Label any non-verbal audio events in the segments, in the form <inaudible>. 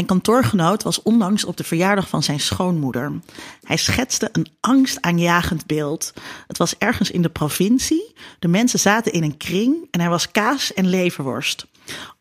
Mijn kantoorgenoot was onlangs op de verjaardag van zijn schoonmoeder. Hij schetste een angstaanjagend beeld. Het was ergens in de provincie. De mensen zaten in een kring en er was kaas en leverworst.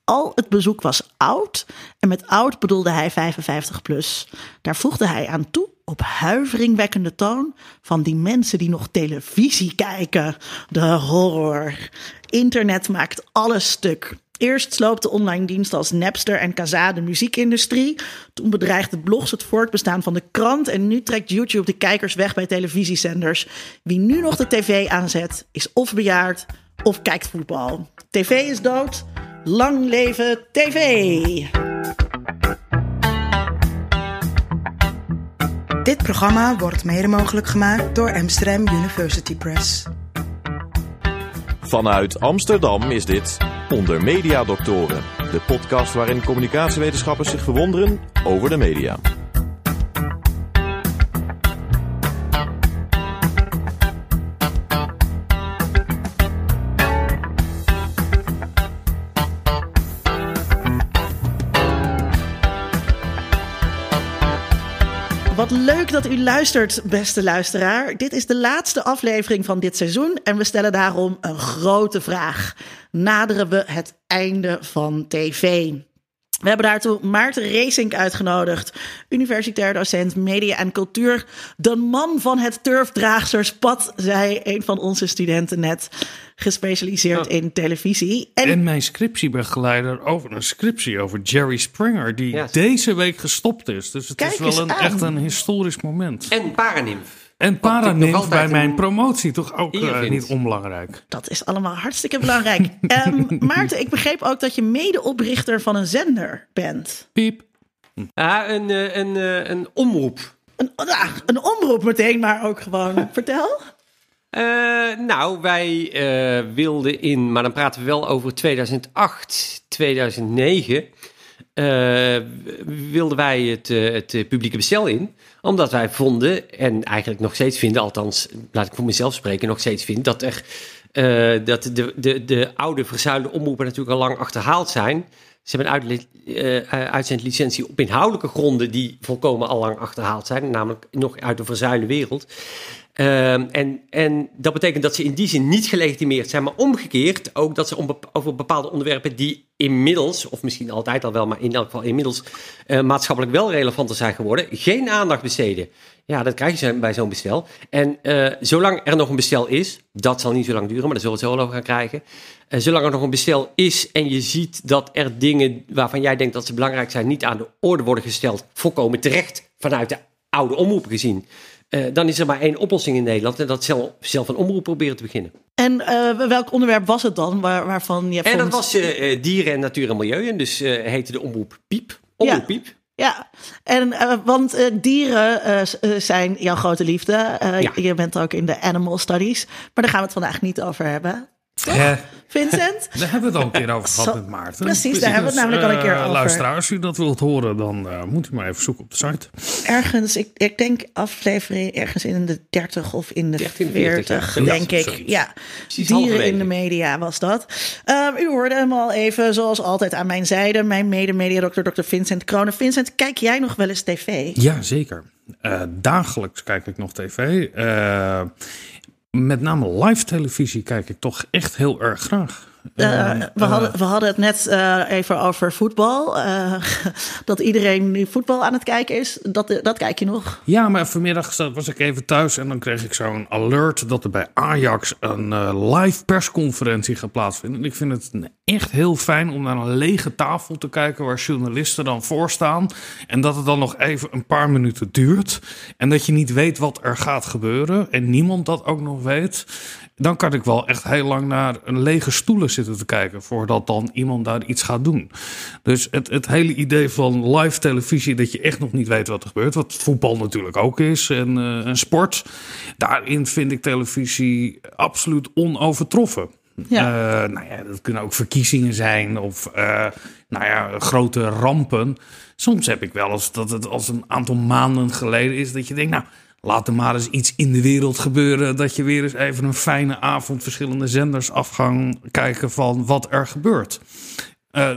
Al het bezoek was oud en met oud bedoelde hij 55 plus. Daar voegde hij aan toe op huiveringwekkende toon van die mensen die nog televisie kijken. De horror. Internet maakt alles stuk. Eerst sloopte online diensten als Napster en Kazaa de muziekindustrie. Toen bedreigde blogs het voortbestaan van de krant. En nu trekt YouTube de kijkers weg bij televisiezenders. Wie nu nog de tv aanzet, is of bejaard of kijkt voetbal. TV is dood. Lang leven tv! Dit programma wordt mede mogelijk gemaakt door Amsterdam University Press. Vanuit Amsterdam is dit Onder Media Doctoren, de podcast waarin communicatiewetenschappers zich verwonderen over de media. Dat u luistert, beste luisteraar. Dit is de laatste aflevering van dit seizoen en we stellen daarom een grote vraag. Naderen we het einde van tv? We hebben daartoe Maarten Racing uitgenodigd, universitair docent media en cultuur. De man van het turfdraagserspad, zei een van onze studenten net, gespecialiseerd Oh. in televisie. En, En, mijn scriptiebegeleider over een scriptie over Jerry Springer, die deze week gestopt is. Dus het Kijk is wel een, aan. echt een historisch moment. En Paranimf. En Paranimf bij mijn een promotie toch ook eh, niet onbelangrijk. dat is allemaal hartstikke belangrijk. <laughs> Ehm, Maarten, ik begreep ook dat je medeoprichter van een zender bent. Piep. Ja, een, eh, een, eh, een omroep. Een, ah, een omroep meteen, maar ook gewoon. <laughs> Vertel. Eh, nou, wij eh, wilden in, maar dan praten we wel over 2008, 2009. Eh, wilden wij het, eh, het eh, publieke bestel in. Omdat wij vonden, en eigenlijk nog steeds vinden, althans, laat ik voor mezelf spreken, nog steeds vind, dat er dat de, de, de oude verzuilde omroepen natuurlijk al lang achterhaald zijn. Ze hebben een eh, uitzendlicentie op inhoudelijke gronden die volkomen al lang achterhaald zijn, namelijk nog uit de verzuilde wereld. Ehm, en, en dat betekent dat ze in die zin niet gelegitimeerd zijn, maar omgekeerd ook dat ze over bepaalde onderwerpen die inmiddels, of misschien altijd al wel, maar in elk geval inmiddels eh, maatschappelijk wel relevanter zijn geworden, geen aandacht besteden. Ja, dat krijg je bij zo'n bestel. En eh, zolang er nog een bestel is, dat zal niet zo lang duren, maar daar zullen we het zo over gaan krijgen. Eh, zolang er nog een bestel is en je ziet dat er dingen waarvan jij denkt dat ze belangrijk zijn, niet aan de orde worden gesteld, volkomen terecht vanuit de oude omroep gezien. Eh, dan is er maar één oplossing in Nederland en dat is zelf, zelf een omroep proberen te beginnen. En eh, welk onderwerp was het dan waar, waarvan je En vond... dat was eh, dieren en natuur en milieu en dus heette de omroep Piep. Omroep Ja. Piep. Ja, en, want dieren zijn jouw grote liefde. Ja. Je bent ook in de animal studies. Maar daar gaan we het vandaag niet over hebben. Hè, Vincent? <laughs> daar hebben we het al een keer over gehad Zo- met Maarten. Precies, daar hebben we het namelijk al een keer eh, over. Luisteraar, als u dat wilt horen, dan eh, moet u maar even zoeken op de site. Ergens, ik, ik denk aflevering ergens in de 30 of in de 13, 40, 40, ja. denk Ja, ik. Ja, Precies dieren in de media was dat. Ehm, u hoorde hem al even, zoals altijd aan mijn zijde, mijn mede-mediadokter, Dr. Vincent Kronen. Vincent, kijk jij nog wel eens tv? Ja, zeker. Eh, dagelijks kijk ik nog tv. Eh, met name live televisie kijk ik toch echt heel erg graag. Eh, Eh, we, hadden, we hadden het net eh, even over voetbal. eh, <laughs> dat iedereen nu voetbal aan het kijken is. Dat, dat kijk je nog. Ja, maar vanmiddag was ik even thuis en dan kreeg ik zo'n alert dat er bij Ajax een eh, live persconferentie gaat plaatsvinden. En ik vind het echt heel fijn om naar een lege tafel te kijken waar journalisten dan voor staan. En dat het dan nog even een paar minuten duurt. En dat je niet weet wat er gaat gebeuren en niemand dat ook nog weet. Dan kan ik wel echt heel lang naar een lege stoelen zitten te kijken voordat dan iemand daar iets gaat doen. Dus het, het hele idee van live televisie, dat je echt nog niet weet wat er gebeurt, wat voetbal natuurlijk ook is en, en sport, daarin vind ik televisie absoluut onovertroffen. Ja. Eh, nou ja, dat kunnen ook verkiezingen zijn of eh, nou ja, grote rampen. Soms heb ik wel eens dat het als een aantal maanden geleden is dat je denkt, nou, laat er maar eens iets in de wereld gebeuren. Dat je weer eens even een fijne avond verschillende zenders af gaan kijken van wat er gebeurt. Eh,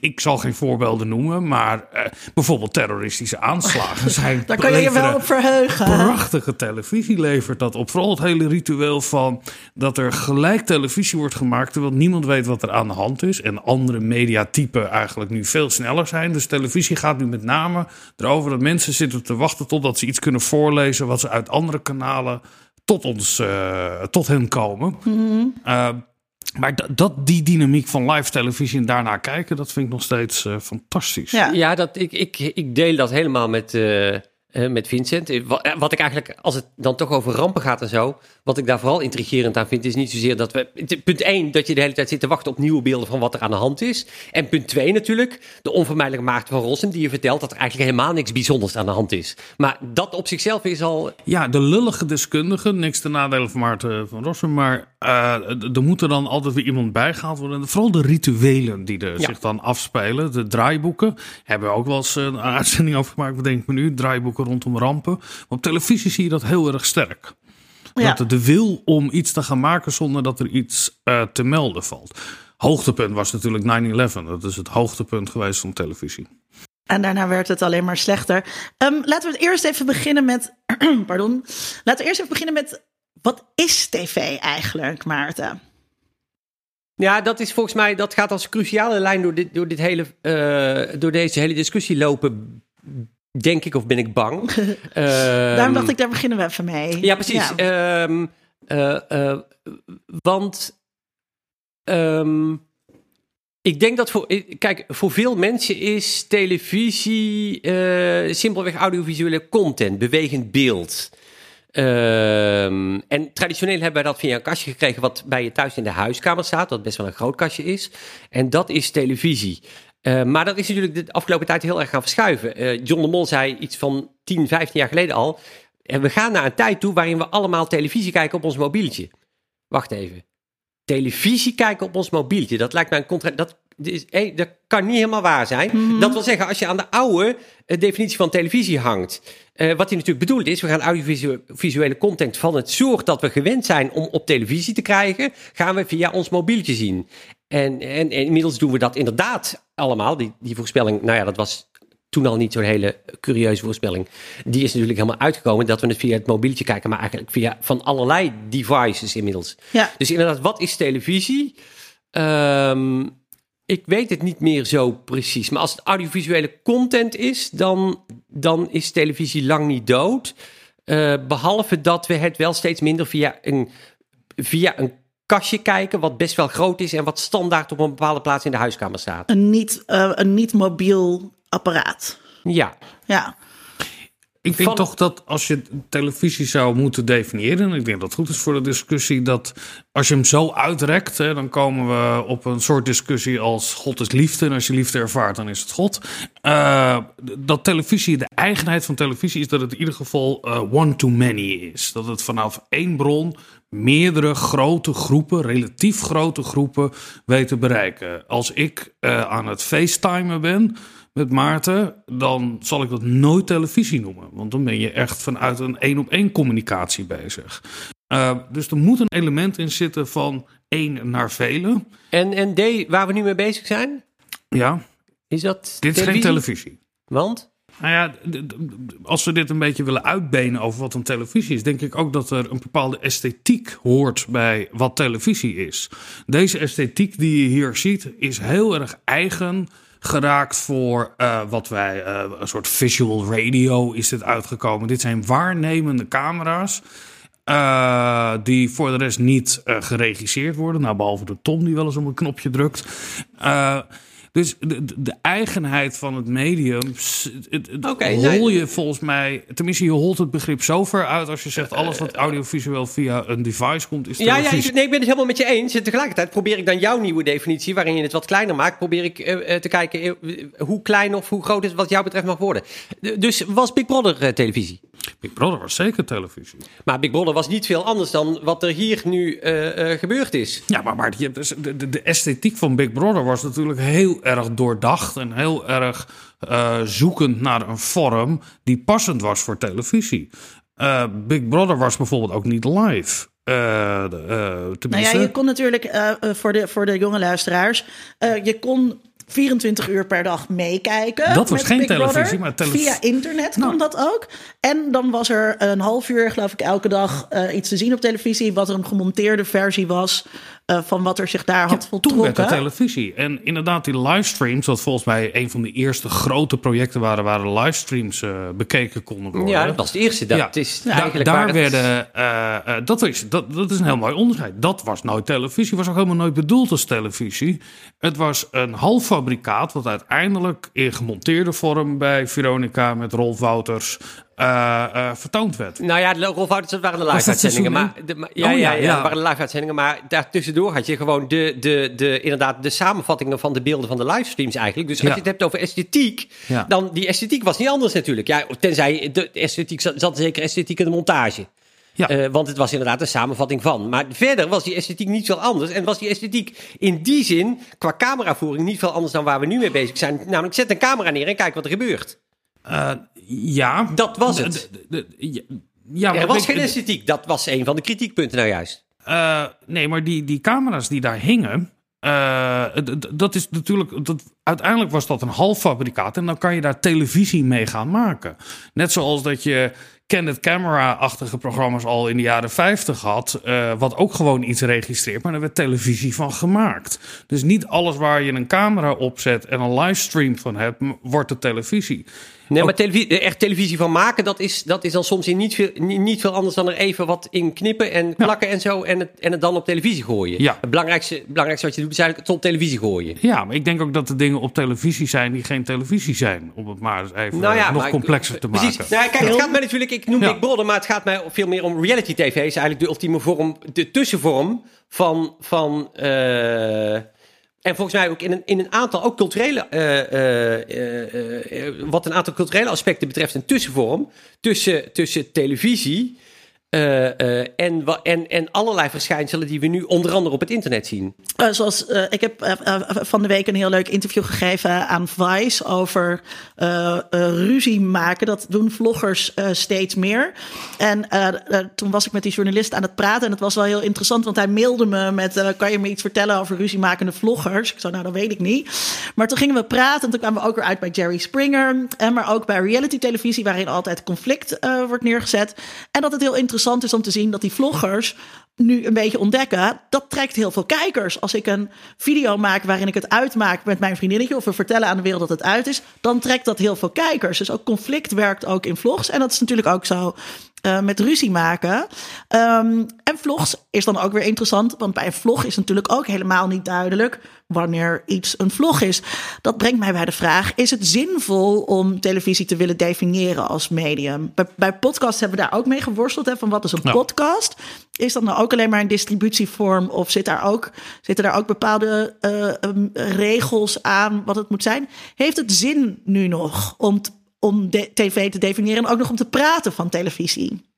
ik zal geen voorbeelden noemen, maar eh, bijvoorbeeld terroristische aanslagen <laughs> zijn. Daar kan je je wel op verheugen. Prachtige televisie levert dat op. Vooral het hele ritueel van dat er gelijk televisie wordt gemaakt terwijl niemand weet wat er aan de hand is. En andere mediatypen eigenlijk nu veel sneller zijn. Dus televisie gaat nu met name erover dat mensen zitten te wachten totdat ze iets kunnen voorlezen wat ze uit andere kanalen tot ons, eh, tot hen komen. Eh, maar dat, dat, die dynamiek van live televisie en daarna kijken, dat vind ik nog steeds eh, fantastisch. Ja. Ja, dat, ik, ik, ik deel dat helemaal met, eh, eh, met Vincent. Wat, wat ik eigenlijk, als het dan toch over rampen gaat en zo, wat ik daar vooral intrigerend aan vind, is niet zozeer dat we. Punt 1, dat je de hele tijd zit te wachten op nieuwe beelden van wat er aan de hand is. En punt 2 natuurlijk, de onvermijdelijke Maarten van Rossum, die je vertelt dat er eigenlijk helemaal niks bijzonders aan de hand is. Maar dat op zichzelf is al. Ja, de lullige deskundige, niks ten nadele van Maarten van Rossum, maar eh, er moet er dan altijd weer iemand bijgehaald worden. En vooral de rituelen die er Ja. zich dan afspelen, de draaiboeken, hebben we ook wel eens een uitzending over gemaakt, bedenk ik me nu, draaiboeken rondom rampen. Maar op televisie zie je dat heel erg sterk. Ja. Dat de wil om iets te gaan maken zonder dat er iets eh, te melden valt. Hoogtepunt was natuurlijk 9-11. Dat is het hoogtepunt geweest van televisie. En daarna werd het alleen maar slechter. Ehm, laten we het eerst even beginnen met. <clears throat> pardon. Laten we eerst even beginnen met. Wat is tv eigenlijk, Maarten? Ja, dat is volgens mij, dat gaat als cruciale lijn door, dit, door, dit hele, eh, door deze hele discussie lopen. Denk ik, of ben ik bang? <laughs> Daarom Ehm, dacht ik, daar beginnen we even mee. Ja, precies. Ja. Ehm, eh, eh, want ehm, ik denk dat voor, kijk, voor veel mensen is televisie simpelweg audiovisuele content, bewegend beeld. Ehm, en traditioneel hebben wij dat via een kastje gekregen wat bij je thuis in de huiskamer staat, wat best wel een groot kastje is. En dat is televisie. Eh, maar dat is natuurlijk de afgelopen tijd heel erg gaan verschuiven. Eh, John de Mol zei iets van 10, 15 jaar geleden al. En we gaan naar een tijd toe waarin we allemaal televisie kijken op ons mobieltje. Wacht even. Televisie kijken op ons mobieltje. Dat lijkt mij een contra. Is, eh, dat kan niet helemaal waar zijn. Dat wil zeggen, als je aan de oude eh, definitie van televisie hangt. eh, wat hij natuurlijk bedoelt is, we gaan audiovisuele content van het soort dat we gewend zijn om op televisie te krijgen, gaan we via ons mobieltje zien. En, en, en inmiddels doen we dat inderdaad allemaal. Die, die voorspelling, nou ja, dat was toen al niet zo'n hele curieuze voorspelling. Die is natuurlijk helemaal uitgekomen dat we het via het mobieltje kijken, maar eigenlijk via van allerlei devices inmiddels. Ja. Dus inderdaad, wat is televisie? Ehm, ik weet het niet meer zo precies. Maar als het audiovisuele content is, dan, dan is televisie lang niet dood. Eh, behalve dat we het wel steeds minder via een, via een kastje kijken, wat best wel groot is en wat standaard op een bepaalde plaats in de huiskamer staat. Een niet, eh, een niet mobiel apparaat. Ja, Ja. Ik denk Van- toch dat als je televisie zou moeten definiëren, en ik denk dat het goed is voor de discussie, dat als je hem zo uitrekt, hè, dan komen we op een soort discussie als God is liefde. En als je liefde ervaart, dan is het God. Eh, dat televisie, de eigenheid van televisie is dat het in ieder geval eh, one to many is. Dat het vanaf één bron meerdere grote groepen, relatief grote groepen, weet te bereiken. Als ik eh, aan het facetimen ben met Maarten, dan zal ik dat nooit televisie noemen. Want dan ben je echt vanuit een één-op-één communicatie bezig. Uh, dus er moet een element in zitten van één naar vele. en, en D, waar we nu mee bezig zijn, Ja, is dat dit is geen televisie. Want? Nou ja, als we dit een beetje willen uitbenen over wat een televisie is, denk ik ook dat er een bepaalde esthetiek hoort bij wat televisie is. Deze esthetiek die je hier ziet, is heel erg eigen geraakt voor uh, wat wij, uh, een soort visual radio is dit uitgekomen. Dit zijn waarnemende camera's. Uh, die voor de rest niet geregisseerd worden. Nou, behalve de Tom die wel eens op een knopje drukt. Dus de, de, eigenheid van het medium okay, hol je volgens mij... Tenminste, je holt het begrip zo ver uit als je zegt... alles wat audiovisueel via een device komt is ja, ja, ik, nee, ik ben het helemaal met je eens. En tegelijkertijd probeer ik dan jouw nieuwe definitie... waarin je het wat kleiner maakt... probeer ik uh, te kijken uh, hoe klein of hoe groot het wat jou betreft mag worden. Dus was Big Brother uh, televisie? Big Brother was zeker televisie. Maar Big Brother was niet veel anders dan wat er hier nu gebeurd is. Ja, maar, maar de, de, de, esthetiek van Big Brother was natuurlijk heel erg doordacht en heel erg uh, zoekend naar een vorm die passend was voor televisie. Uh, Big Brother was bijvoorbeeld ook niet live. Uh, nou ja, je kon natuurlijk voor, de, voor de jonge luisteraars, je kon 24 uur per dag meekijken. Dat was geen televisie, maar televisie. Via internet kon nou. dat ook. En dan was er een half uur, geloof ik, elke dag uh, iets te zien op televisie. Wat er een gemonteerde versie was van wat er zich daar had voltrokken. Toen werd de televisie. En inderdaad, die livestreams, wat volgens mij een van de eerste grote projecten waren waar de livestreams uh, bekeken konden worden. Ja, dat was het eerste. Dat ja, is ja, eigenlijk daar werden. Het... dat, is, dat, dat is een heel mooi onderscheid. Dat was nooit televisie, was ook helemaal nooit bedoeld als televisie. Het was een halffabrikaat, wat uiteindelijk in gemonteerde vorm bij Veronica met Rolf Wouters uh, uh, vertoond werd. Nou ja, de Rolf waren de live-uitzendingen. Maar, de, maar, ja, oh, ja, ja, ja, waren de live-uitzendingen. Maar daartussendoor had je gewoon de, de, de, inderdaad de samenvattingen van de beelden van de livestreams eigenlijk. Dus als je het hebt over esthetiek, dan die esthetiek was niet anders natuurlijk. Ja, tenzij de esthetiek zat, zat zeker esthetiek in de montage. Ja. Uh, want het was inderdaad een samenvatting van. Maar verder was die esthetiek niet veel anders. En was die esthetiek in die zin, qua cameravoering, niet veel anders dan waar we nu mee bezig zijn. Namelijk, zet een camera neer en kijk wat er gebeurt. Uh, ja. Dat was het. ja, er was geen esthetiek. Dat was een van de kritiekpunten nou juist. Uh, nee, maar die, die camera's die daar hingen... Uh, dat is natuurlijk. Dat, uiteindelijk was dat een halffabrikaat. En dan kan je daar televisie mee gaan maken. Net zoals dat je Candid Camera-achtige programma's al in de jaren 50 had. Uh, wat ook gewoon iets registreert. Maar er werd televisie van gemaakt. Dus niet alles waar je een camera op zet en een livestream van hebt, wordt de televisie. Nee, maar televisie, echt televisie van maken, dat is, dat is dan soms in niet, veel, niet, veel anders dan er even wat in knippen en plakken en zo. En het, en het dan op televisie gooien. Ja. Het belangrijkste, belangrijkste wat je doet is eigenlijk het op televisie gooien. Ja, maar ik denk ook dat er dingen op televisie zijn die geen televisie zijn. Om het maar eens even nou ja, nog complexer te maken. Precies. Nou, kijk, het gaat mij natuurlijk, ik noem ja. Big Brother, maar het gaat mij veel meer om reality tv. is eigenlijk de ultieme vorm, de tussenvorm van. van uh, en volgens mij ook in een, in een aantal ook culturele, uh, wat een aantal culturele aspecten betreft, een tussenvorm tussen, tussen televisie uh, uh, en, en, en allerlei verschijnselen die we nu onder andere op het internet zien. Uh, zoals ik heb van de week een heel leuk interview gegeven aan Vice over ruzie maken. Dat doen vloggers steeds meer. En toen was ik met die journalist aan het praten en het was wel heel interessant, want hij mailde me met: Kan je me iets vertellen over ruziemakende vloggers? Ik zei: Nou, dat weet ik niet. Maar toen gingen we praten en toen kwamen we ook weer uit bij Jerry Springer, en maar ook bij reality televisie, waarin altijd conflict wordt neergezet. En dat het heel interessant interessant is om te zien dat die vloggers nu een beetje ontdekken, dat trekt heel veel kijkers. Als ik een video maak waarin ik het uitmaak met mijn vriendinnetje of we vertellen aan de wereld dat het uit is, dan trekt dat heel veel kijkers. Dus ook conflict werkt ook in vlogs. En dat is natuurlijk ook zo uh, met ruzie maken. Um, en vlogs is dan ook weer interessant, want bij een vlog is natuurlijk ook helemaal niet duidelijk wanneer iets een vlog is. Dat brengt mij bij de vraag: is het zinvol om televisie te willen definiëren als medium? Bij, bij podcasts hebben we daar ook mee geworsteld. Hè, van wat is een podcast? Is dat nou ook alleen maar een distributievorm? Of zit daar ook, zitten daar ook bepaalde uh, um, regels aan wat het moet zijn? Heeft het zin nu nog om om de tv te definiëren en ook nog om te praten van televisie.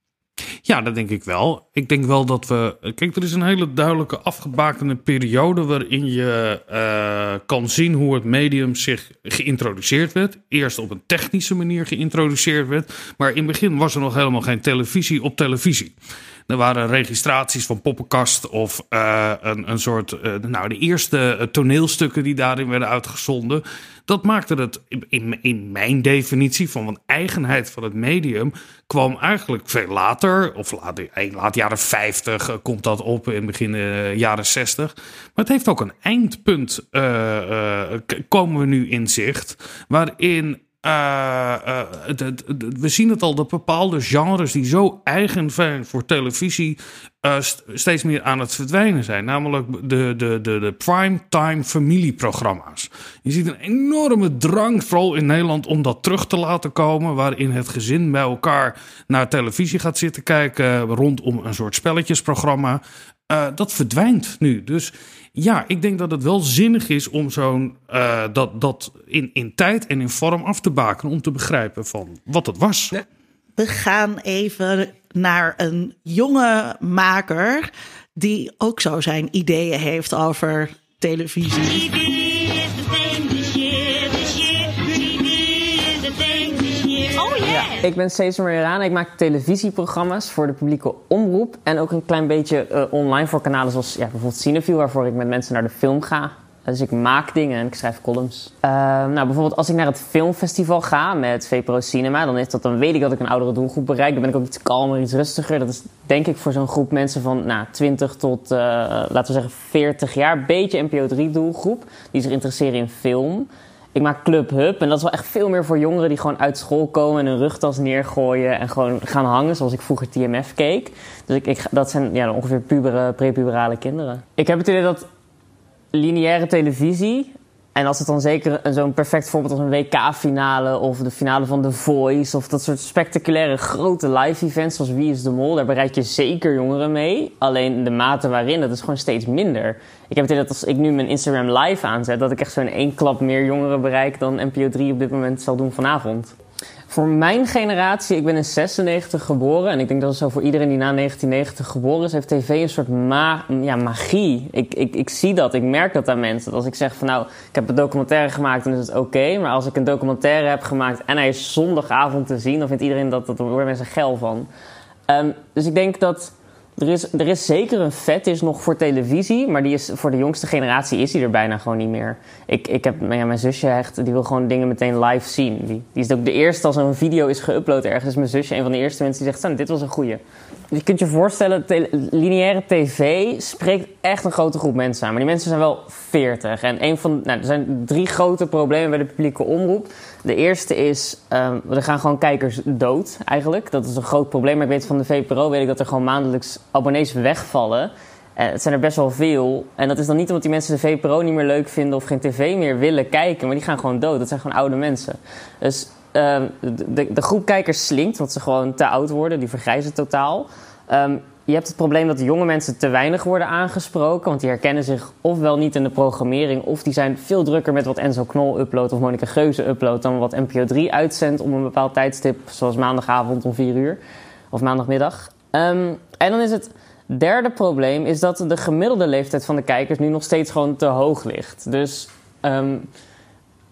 Ja, dat denk ik wel. Ik denk wel dat we. Kijk, er is een hele duidelijke afgebakende periode waarin je uh, kan zien hoe het medium zich geïntroduceerd werd. Eerst op een technische manier geïntroduceerd werd. Maar in het begin was er nog helemaal geen televisie op televisie. Er waren registraties van poppenkast of uh, een, een soort. Uh, nou, de eerste toneelstukken die daarin werden uitgezonden. Dat maakte het in, in mijn definitie van een eigenheid van het medium. kwam eigenlijk veel later, of laat, laat jaren 50 uh, komt dat op in begin jaren 60. Maar het heeft ook een eindpunt, komen we nu in zicht. waarin uh, uh, we zien het al dat bepaalde genres die zo eigen zijn voor televisie uh, steeds meer aan het verdwijnen zijn. Namelijk de, de, de, de primetime familieprogramma's. Je ziet een enorme drang, vooral in Nederland, om dat terug te laten komen. Waarin het gezin bij elkaar naar televisie gaat zitten kijken rondom een soort spelletjesprogramma. dat verdwijnt nu. Dus ja, ik denk dat het wel zinnig is om zo'n uh, dat, dat in, in tijd en in vorm af te baken. Om te begrijpen van wat het was. We gaan even naar een jonge maker die ook zo zijn ideeën heeft over televisie. Ik ben Cesar Marjana. Ik maak televisieprogramma's voor de publieke omroep. En ook een klein beetje eh, online voor kanalen zoals ja, bijvoorbeeld Cineview, waarvoor ik met mensen naar de film ga. Dus ik maak dingen en ik schrijf columns. Uh, nou, bijvoorbeeld als ik naar het filmfestival ga met VPRO Cinema, dan, is dat, dan weet ik dat ik een oudere doelgroep bereik. Dan ben ik ook iets kalmer, iets rustiger. Dat is denk ik voor zo'n groep mensen van nou, 20 tot, uh, laten we zeggen, 40 jaar. Beetje NPO 3 doelgroep, die zich interesseren in film. Ik maak Club Hub en dat is wel echt veel meer voor jongeren die gewoon uit school komen en hun rugtas neergooien en gewoon gaan hangen, zoals ik vroeger TMF keek. Dus ik, ik dat zijn ja, ongeveer pubere, prepuberale kinderen. Ik heb het idee dat lineaire televisie. En als het dan zeker zo'n perfect voorbeeld als een WK-finale of de finale van The Voice of dat soort spectaculaire grote live-events zoals Wie is de Mol, daar bereik je zeker jongeren mee. Alleen de mate waarin, dat is gewoon steeds minder. Ik heb het idee dat als ik nu mijn Instagram live aanzet, dat ik echt zo'n één klap meer jongeren bereik dan NPO 3 op dit moment zal doen vanavond. Voor mijn generatie, ik ben in 96 geboren en ik denk dat het zo voor iedereen die na 1990 geboren is, heeft tv een soort ja, magie. Ik, ik, ik zie dat, ik merk dat aan mensen. Als ik zeg van nou, ik heb een documentaire gemaakt, dan is het oké. maar als ik een documentaire heb gemaakt en hij is zondagavond te zien, dan vindt iedereen dat, dat worden mensen geil van. Um, dus ik denk dat er is, er is zeker een fetish nog voor televisie, maar die is, voor de jongste generatie is die er bijna gewoon niet meer. Ik, ik heb ja, mijn zusje echt, die wil gewoon dingen meteen live zien. Die, die is ook de eerste als een video is geüpload ergens. Is mijn zusje een van de eerste mensen die zegt, dit was een goeie. Je kunt je voorstellen, lineaire tv spreekt echt een grote groep mensen aan. Maar die mensen zijn wel 40. En een van, nou, er zijn drie grote problemen bij de publieke omroep. De eerste is, um, er gaan gewoon kijkers dood eigenlijk. Dat is een groot probleem. Ik weet van de VPRO weet ik dat er gewoon maandelijks abonnees wegvallen. Uh, het zijn er best wel veel. En dat is dan niet omdat die mensen de VPRO niet meer leuk vinden of geen tv meer willen kijken. Maar die gaan gewoon dood. Dat zijn gewoon oude mensen. Dus um, de, de, groep kijkers slinkt, want ze gewoon te oud worden. Die vergrijzen totaal. Um, je hebt het probleem dat jonge mensen te weinig worden aangesproken. Want die herkennen zich ofwel niet in de programmering... of die zijn veel drukker met wat Enzo Knol uploadt... of Monica Geuze uploadt dan wat NPO 3 uitzendt... om een bepaald tijdstip, zoals maandagavond om 4 uur. Of maandagmiddag. Um, en dan is het derde probleem... is dat de gemiddelde leeftijd van de kijkers... nu nog steeds gewoon te hoog ligt. Dus...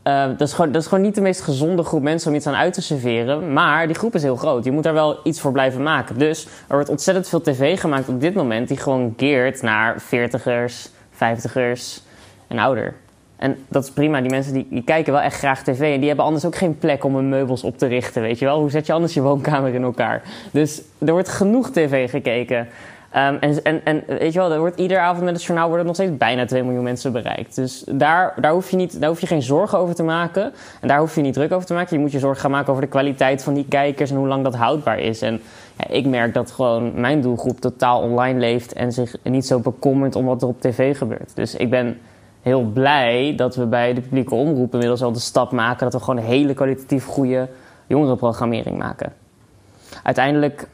uh, dat, is gewoon, dat is gewoon niet de meest gezonde groep mensen om iets aan uit te serveren. Maar die groep is heel groot. Je moet daar wel iets voor blijven maken. Dus er wordt ontzettend veel tv gemaakt op dit moment... die gewoon geert naar 40ers, 50ers en ouder. En dat is prima. Die mensen die, die, kijken wel echt graag tv. En die hebben anders ook geen plek om hun meubels op te richten. Weet je wel? Hoe zet je anders je woonkamer in elkaar? Dus er wordt genoeg tv gekeken. Um, en, en, en weet je wel, er wordt iedere avond met het journaal worden nog steeds bijna 2 miljoen mensen bereikt. Dus daar, daar, hoef je niet, daar hoef je geen zorgen over te maken. En daar hoef je niet druk over te maken. Je moet je zorgen gaan maken over de kwaliteit van die kijkers en hoe lang dat houdbaar is. En ik merk dat gewoon mijn doelgroep totaal online leeft en zich niet zo bekommert om wat er op tv gebeurt. Dus ik ben heel blij dat we bij de publieke omroep inmiddels al de stap maken dat we gewoon een hele kwalitatief goede jongerenprogrammering maken. Uiteindelijk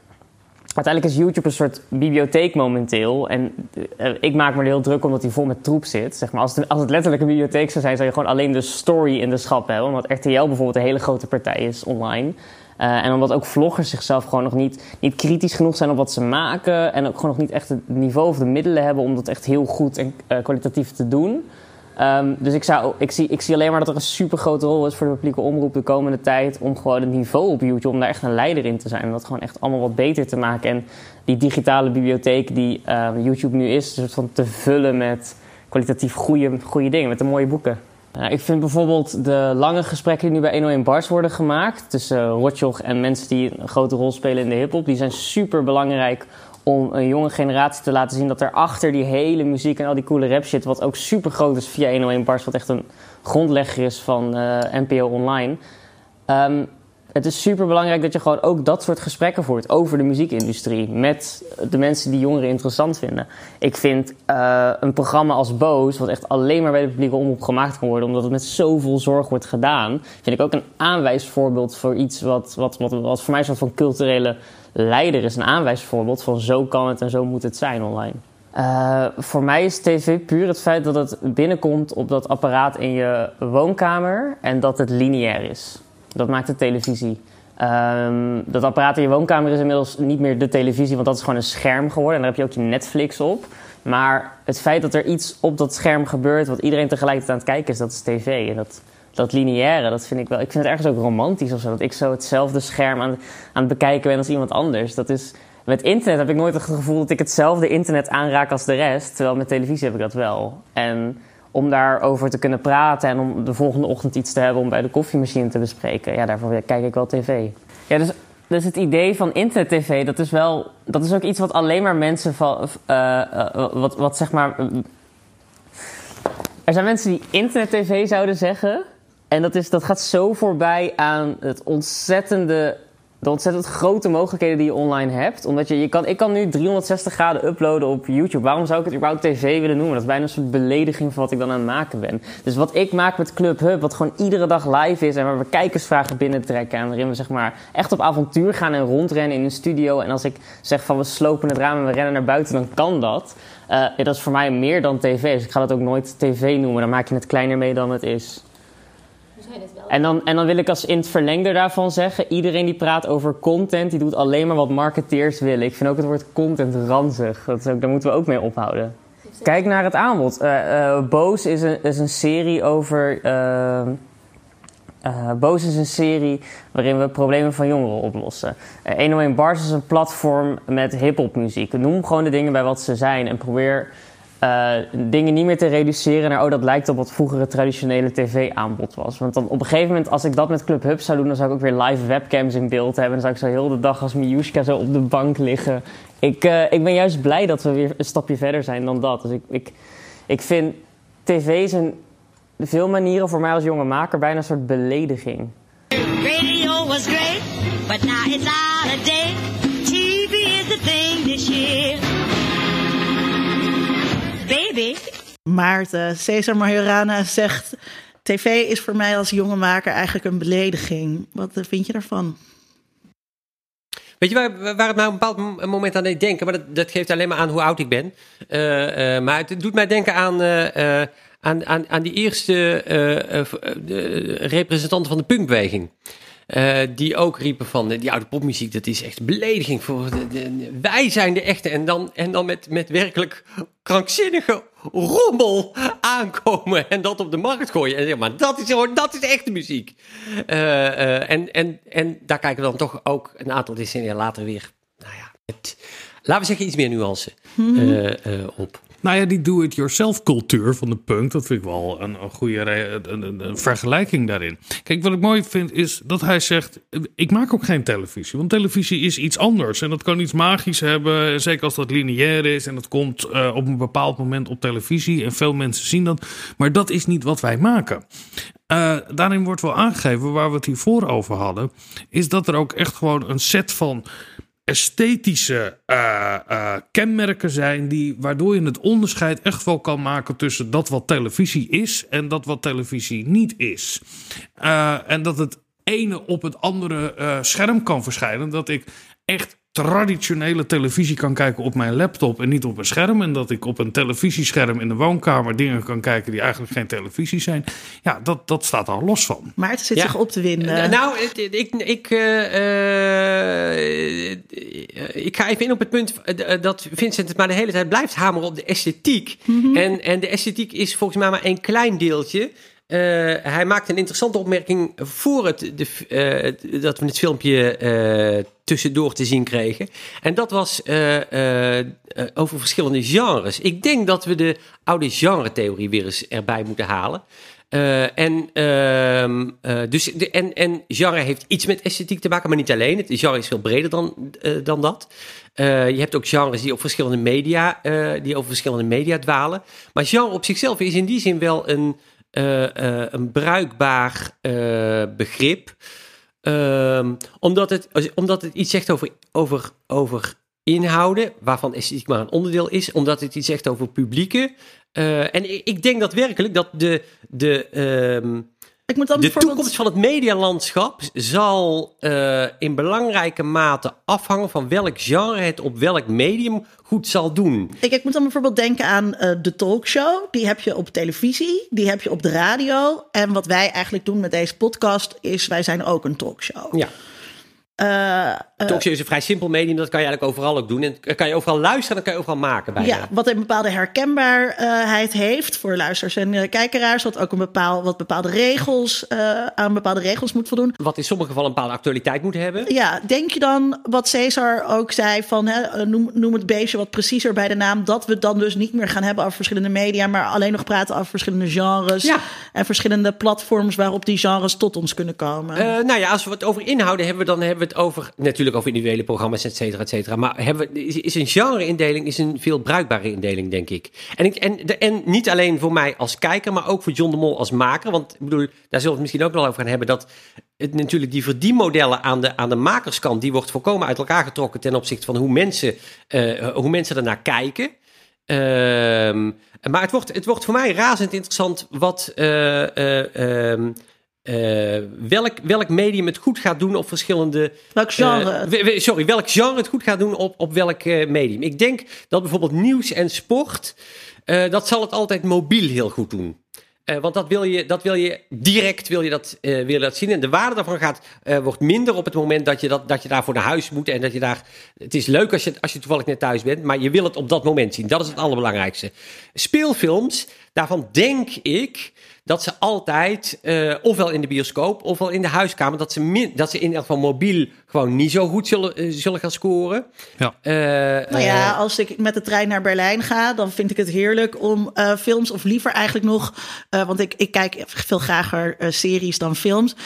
uiteindelijk is YouTube een soort bibliotheek momenteel. En uh, ik maak me er heel druk omdat hij vol met troep zit. Zeg maar, als, het, als het letterlijk een bibliotheek zou zijn, zou je gewoon alleen de story in de schap hebben. Omdat RTL bijvoorbeeld een hele grote partij is online. Uh, en omdat ook vloggers zichzelf gewoon nog niet, niet kritisch genoeg zijn op wat ze maken. En ook gewoon nog niet echt het niveau of de middelen hebben om dat echt heel goed en uh, kwalitatief te doen. Um, dus ik, zou, ik, zie, ik zie alleen maar dat er een super grote rol is voor de publieke omroep de komende tijd. Om gewoon het niveau op YouTube, om daar echt een leider in te zijn. En dat gewoon echt allemaal wat beter te maken. En die digitale bibliotheek die uh, YouTube nu is, een soort van te vullen met kwalitatief goede, goede dingen, met de mooie boeken. Ik vind bijvoorbeeld de lange gesprekken die nu bij 101 Bars worden gemaakt. Tussen uh, Rotjoch en mensen die een grote rol spelen in de hip-hop. Die zijn super belangrijk om een jonge generatie te laten zien dat er achter die hele muziek en al die coole rap shit, wat ook super groot is via 101 Bars, wat echt een grondlegger is van uh, NPO Online. Um, het is super belangrijk dat je gewoon ook dat soort gesprekken voert over de muziekindustrie. Met de mensen die jongeren interessant vinden. Ik vind uh, een programma als Boos, wat echt alleen maar bij de publieke omroep gemaakt kan worden, omdat het met zoveel zorg wordt gedaan, vind ik ook een aanwijsvoorbeeld voor iets wat, wat, wat, wat voor mij een soort van culturele leider is. Een aanwijsvoorbeeld van zo kan het en zo moet het zijn online. Uh, voor mij is tv puur het feit dat het binnenkomt op dat apparaat in je woonkamer en dat het lineair is. Dat maakt de televisie. Um, dat apparaat in je woonkamer is inmiddels niet meer de televisie, want dat is gewoon een scherm geworden. En daar heb je ook je Netflix op. Maar het feit dat er iets op dat scherm gebeurt wat iedereen tegelijkertijd aan het kijken is, dat is tv. En dat dat lineaire, dat vind ik wel. Ik vind het ergens ook romantisch of zo. Dat ik zo hetzelfde scherm aan, aan het bekijken ben als iemand anders. Dat is. Met internet heb ik nooit het gevoel dat ik hetzelfde internet aanraak als de rest. Terwijl met televisie heb ik dat wel. En om daarover te kunnen praten en om de volgende ochtend iets te hebben om bij de koffiemachine te bespreken. Ja, daarvoor kijk ik wel tv. Ja, dus, dus het idee van internet-tv, dat is wel, dat is ook iets wat alleen maar mensen van, uh, uh, wat, wat zeg maar. er zijn mensen die internet-tv zouden zeggen. En dat, is, dat gaat zo voorbij aan het ontzettende de ontzettend grote mogelijkheden die je online hebt. Omdat je, je kan, ik kan nu 360 graden uploaden op YouTube. Waarom zou ik het überhaupt tv willen noemen? Dat is bijna een soort belediging van wat ik dan aan het maken ben. Dus wat ik maak met Club Hub, wat gewoon iedere dag live is... en waar we kijkersvragen binnentrekken... en waarin we zeg maar echt op avontuur gaan en rondrennen in een studio... en als ik zeg van we slopen het raam en we rennen naar buiten, dan kan dat. Ja, dat is voor mij meer dan tv. Dus ik ga dat ook nooit tv noemen. Dan maak je het kleiner mee dan het is. En dan, en dan wil ik als in het verlengde daarvan zeggen: iedereen die praat over content, die doet alleen maar wat marketeers willen. Ik vind ook het woord content ranzig. Dat is ook, daar moeten we ook mee ophouden. Kijk naar het aanbod. Uh, uh, Boos is een, is een serie over. Uh, Boos is een serie waarin we problemen van jongeren oplossen. 101 Bars is een platform met hip-hop muziek. Noem gewoon de dingen bij wat ze zijn en probeer uh, dingen niet meer te reduceren naar, oh, dat lijkt op wat vroeger het traditionele tv-aanbod was. Want dan op een gegeven moment, als ik dat met Club Hub zou doen, dan zou ik ook weer live webcams in beeld hebben. Dan zou ik zo heel de dag als Miushka zo op de bank liggen. Ik, uh, ik ben juist blij dat we weer een stapje verder zijn dan dat. Dus ik, ik, ik vind tv zijn veel manieren voor mij als jonge maker bijna een soort belediging. Radio was great, but now it's out. TV is the thing this year. Maarten, Cesar Majorana zegt... tv is voor mij als jonge maker eigenlijk een belediging. Wat vind je daarvan? Weet je waar, waar het mij op een bepaald moment aan deed denken? Maar dat, dat geeft alleen maar aan hoe oud ik ben. Uh, uh, maar het doet mij denken aan, uh, aan, aan, aan die eerste representanten van de punkbeweging. Uh, die ook riepen van die oude popmuziek, dat is echt belediging voor de, de, wij zijn de echte. En dan, en dan met, met werkelijk krankzinnige rommel aankomen en dat op de markt gooien. En zeg maar, dat is, dat is echte muziek. Uh, uh, en, en, en daar kijken we dan toch ook een aantal decennia later weer, nou ja, laten we zeggen iets meer nuance mm-hmm. op. Nou ja, die do-it-yourself cultuur van de punk, dat vind ik wel een, een goede een, vergelijking daarin. Kijk, wat ik mooi vind is dat hij zegt, ik maak ook geen televisie. Want televisie is iets anders en dat kan iets magisch hebben, zeker als dat lineair is en dat komt uh, op een bepaald moment op televisie en veel mensen zien dat. Maar dat is niet wat wij maken. Uh, daarin wordt wel aangegeven, waar we het hiervoor over hadden, is dat er ook echt gewoon een set van esthetische uh, uh, kenmerken zijn die waardoor je het onderscheid echt wel kan maken tussen dat wat televisie is en dat wat televisie niet is. Uh, en dat het ene op het andere scherm kan verschijnen. Dat ik echt traditionele televisie kan kijken op mijn laptop en niet op een scherm. En dat ik op een televisiescherm in de woonkamer dingen kan kijken die eigenlijk geen televisie zijn. Ja, dat, dat staat al los van. Maar het zit ja. zich op te winnen. Nou, ik, ik, ik, uh, ik ga even in op het punt dat Vincent het maar de hele tijd blijft hameren op de esthetiek. Mm-hmm. en, en de esthetiek is volgens mij maar een klein deeltje. Uh, hij maakt een interessante opmerking voor het, de, uh, dat we het filmpje uh, tussendoor te zien kregen. En dat was over verschillende genres. Ik denk dat we de oude genre-theorie weer eens erbij moeten halen. en, ehm, dus en, en genre heeft iets met esthetiek te maken, maar niet alleen. Het genre is veel breder dan, dan dat. je hebt ook genres die op verschillende media, die over verschillende media dwalen. Maar genre op zichzelf is in die zin wel een een bruikbaar uh, begrip. Um, omdat, het, omdat het iets zegt over, over, over inhouden, waarvan esthetiek maar een onderdeel is. Omdat het iets zegt over publieken. en ik, ik, denk dat werkelijk dat de, de, um, ik moet dan de toekomst van het medialandschap zal uh, in belangrijke mate afhangen van welk genre het op welk medium goed zal doen. Ik, ik moet dan bijvoorbeeld denken aan uh, de talkshow. Die heb je op televisie, die heb je op de radio. En wat wij eigenlijk doen met deze podcast is, wij zijn ook een talkshow. Ja. eh, eh, Talkshow is een vrij simpel medium, dat kan je eigenlijk overal ook doen. En kan je overal luisteren, dat kan je overal maken bijna. Ja, wat een bepaalde herkenbaarheid heeft voor luisteraars en uh, kijkeraars. Wat ook een bepaal, wat bepaalde regels, uh, aan bepaalde regels moet voldoen. Wat in sommige gevallen een bepaalde actualiteit moet hebben. Ja, denk je dan wat Cesar ook zei van hè, noem, noem het beestje wat preciezer bij de naam. Dat we dan dus niet meer gaan hebben over verschillende media, maar alleen nog praten over verschillende genres. Ja. En verschillende platforms waarop die genres tot ons kunnen komen. Uh, nou ja, als we het over inhouden hebben, dan hebben we het over natuurlijk over individuele programma's, et cetera, et cetera. Maar hebben we, is, is een genre-indeling is een veel bruikbare indeling, denk ik. En, ik en, de, en niet alleen voor mij als kijker, maar ook voor John de Mol als maker. Want ik bedoel, daar zullen we het misschien ook nog over gaan hebben. Dat het natuurlijk die verdienmodellen aan de, aan de makerskant, die wordt volkomen uit elkaar getrokken ten opzichte van hoe mensen, uh, hoe mensen ernaar kijken. Uh, maar het wordt, het wordt voor mij razend interessant wat. Uh, uh, welk, welk medium het goed gaat doen op verschillende. Welk genre? Uh, sorry, welk genre het goed gaat doen op, op welk uh, medium. Ik denk dat bijvoorbeeld nieuws en sport. dat zal het altijd mobiel heel goed doen. want dat wil, je, dat wil je direct wil je dat, wil je dat zien. En de waarde daarvan gaat, wordt minder op het moment dat je, dat, dat je daarvoor naar huis moet. En dat je daar. Het is leuk als je, als je toevallig net thuis bent. Maar je wil het op dat moment zien. Dat is het allerbelangrijkste. Speelfilms, daarvan denk ik dat ze altijd, uh, ofwel in de bioscoop, ofwel in de huiskamer, dat ze, min, dat ze in ieder geval mobiel gewoon niet zo goed zullen, uh, zullen gaan scoren. Ja. Uh, nou ja, als ik met de trein naar Berlijn ga, dan vind ik het heerlijk om films, of liever eigenlijk nog, want ik, ik kijk veel grager series dan films,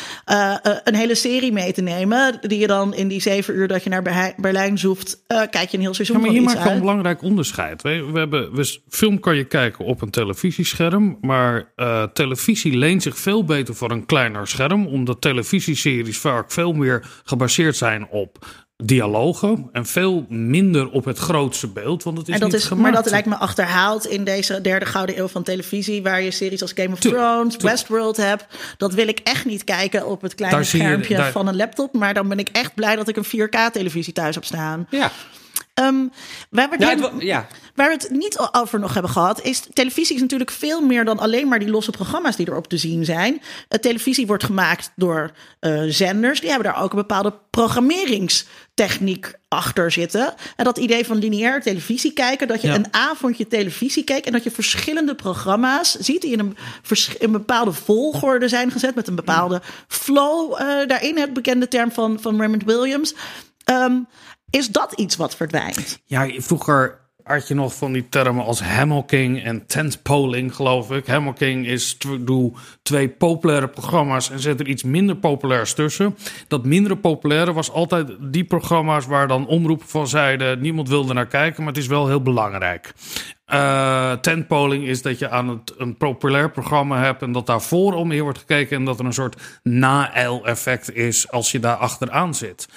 een hele serie mee te nemen, die je dan in die zeven uur dat je naar Berlijn zoeft, kijk je een heel seizoen ja, maar hier maak je gewoon een belangrijk onderscheid. We, we hebben, we, film kan je kijken op een televisiescherm, maar televisie leent zich veel beter voor een kleiner scherm, omdat televisieseries vaak veel meer gebaseerd zijn op dialogen en veel minder op het grootste beeld. Want het is en dat niet is, gemaakt. maar dat lijkt me achterhaald in deze derde gouden eeuw van televisie, waar je series als Game of Thrones, Westworld hebt. Dat wil ik echt niet kijken op het kleine Daar zie je- schermpje daar- van een laptop, maar dan ben ik echt blij dat ik een 4K-televisie thuis heb staan. Ja. Ehm, we het wa- ja. Waar we het niet over nog hebben gehad, is televisie is natuurlijk veel meer dan alleen maar die losse programma's die erop te zien zijn. Uh, televisie wordt gemaakt door eh, zenders, die hebben daar ook een bepaalde programmeringstechniek achter zitten. En dat idee van lineair televisie kijken, dat je Ja. een avondje televisie kijkt en dat je verschillende programma's ziet die in een, vers- in een bepaalde volgorde zijn gezet met een bepaalde flow eh, daarin, het bekende term van, van Raymond Williams. Ehm, is dat iets wat verdwijnt? Ja, vroeger had je nog van die termen als hammoking en tentpoling, geloof ik. Hammoking is doe twee populaire programma's en zet er iets minder populairs tussen. Dat mindere populaire was altijd die programma's waar dan omroepen van zeiden... niemand wilde naar kijken, maar het is wel heel belangrijk. Eh tentpoling is dat je aan het, een populair programma hebt... en dat daarvoor om meer wordt gekeken... en dat er een soort na-eil-effect is als je daar achteraan zit.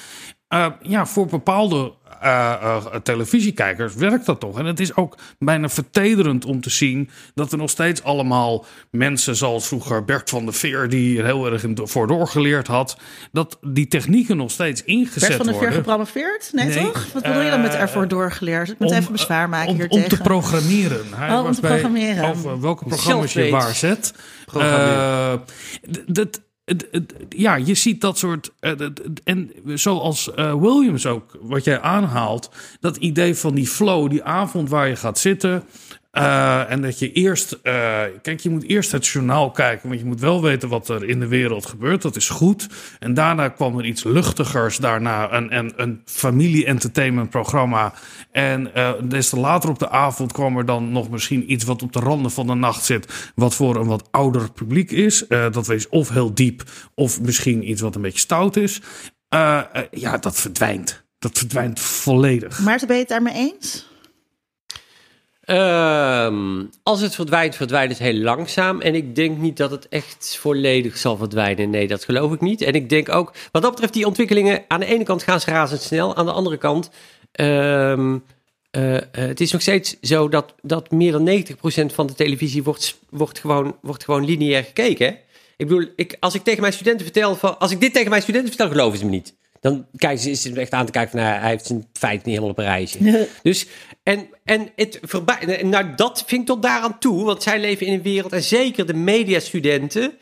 Uh, ja, voor bepaalde uh, uh, televisiekijkers werkt dat toch. En het is ook bijna vertederend om te zien dat er nog steeds allemaal mensen, zoals vroeger Bert van der Veer, die er heel erg voor doorgeleerd had, dat die technieken nog steeds ingezet Bert van der Veer worden. gepromoveerd? Nee, Nee, toch? Wat bedoel je dan met eh, ervoor doorgeleerd? Ik moet Om, even bezwaar maken om, hier om tegen. te programmeren. Hij Oh, om te bij- programmeren. Over welke programma's je waar zet. D- dat, ja, je ziet dat soort. eh, en zoals eh, Williams ook, wat jij aanhaalt, dat idee van die flow, die avond waar je gaat zitten. Eh, en dat je eerst, eh, kijk, je moet eerst het journaal kijken, want je moet wel weten wat er in de wereld gebeurt. Dat is goed. En daarna kwam er iets luchtigers, daarna een, een, een familie-entertainment programma. En eh, des te later op de avond kwam er dan nog misschien iets wat op de randen van de nacht zit, wat voor een wat ouder publiek is. Dat wees of heel diep, of misschien iets wat een beetje stout is. Ja, dat verdwijnt. Dat verdwijnt volledig. Maarten, ben je het daarmee eens? Ehm, als het verdwijnt, verdwijnt het heel langzaam. En ik denk niet dat het echt volledig zal verdwijnen. Nee, dat geloof ik niet. En ik denk ook, wat dat betreft, die ontwikkelingen... aan de ene kant gaan ze razendsnel. Aan de andere kant... ehm, eh, eh, het is nog steeds zo dat, dat meer dan 90% van de televisie wordt, wordt, gewoon, wordt gewoon lineair gekeken. Ik bedoel, ik, als ik tegen mijn studenten vertel... Van, als ik dit tegen mijn studenten vertel, geloven ze me niet. Dan kijken ze, is ze echt aan te kijken van... Nou, hij heeft zijn feit niet helemaal op een rijtje. Dus, en, en het voorbij, nou, dat vind ik tot daaraan toe, want zij leven in een wereld, en zeker de mediastudenten,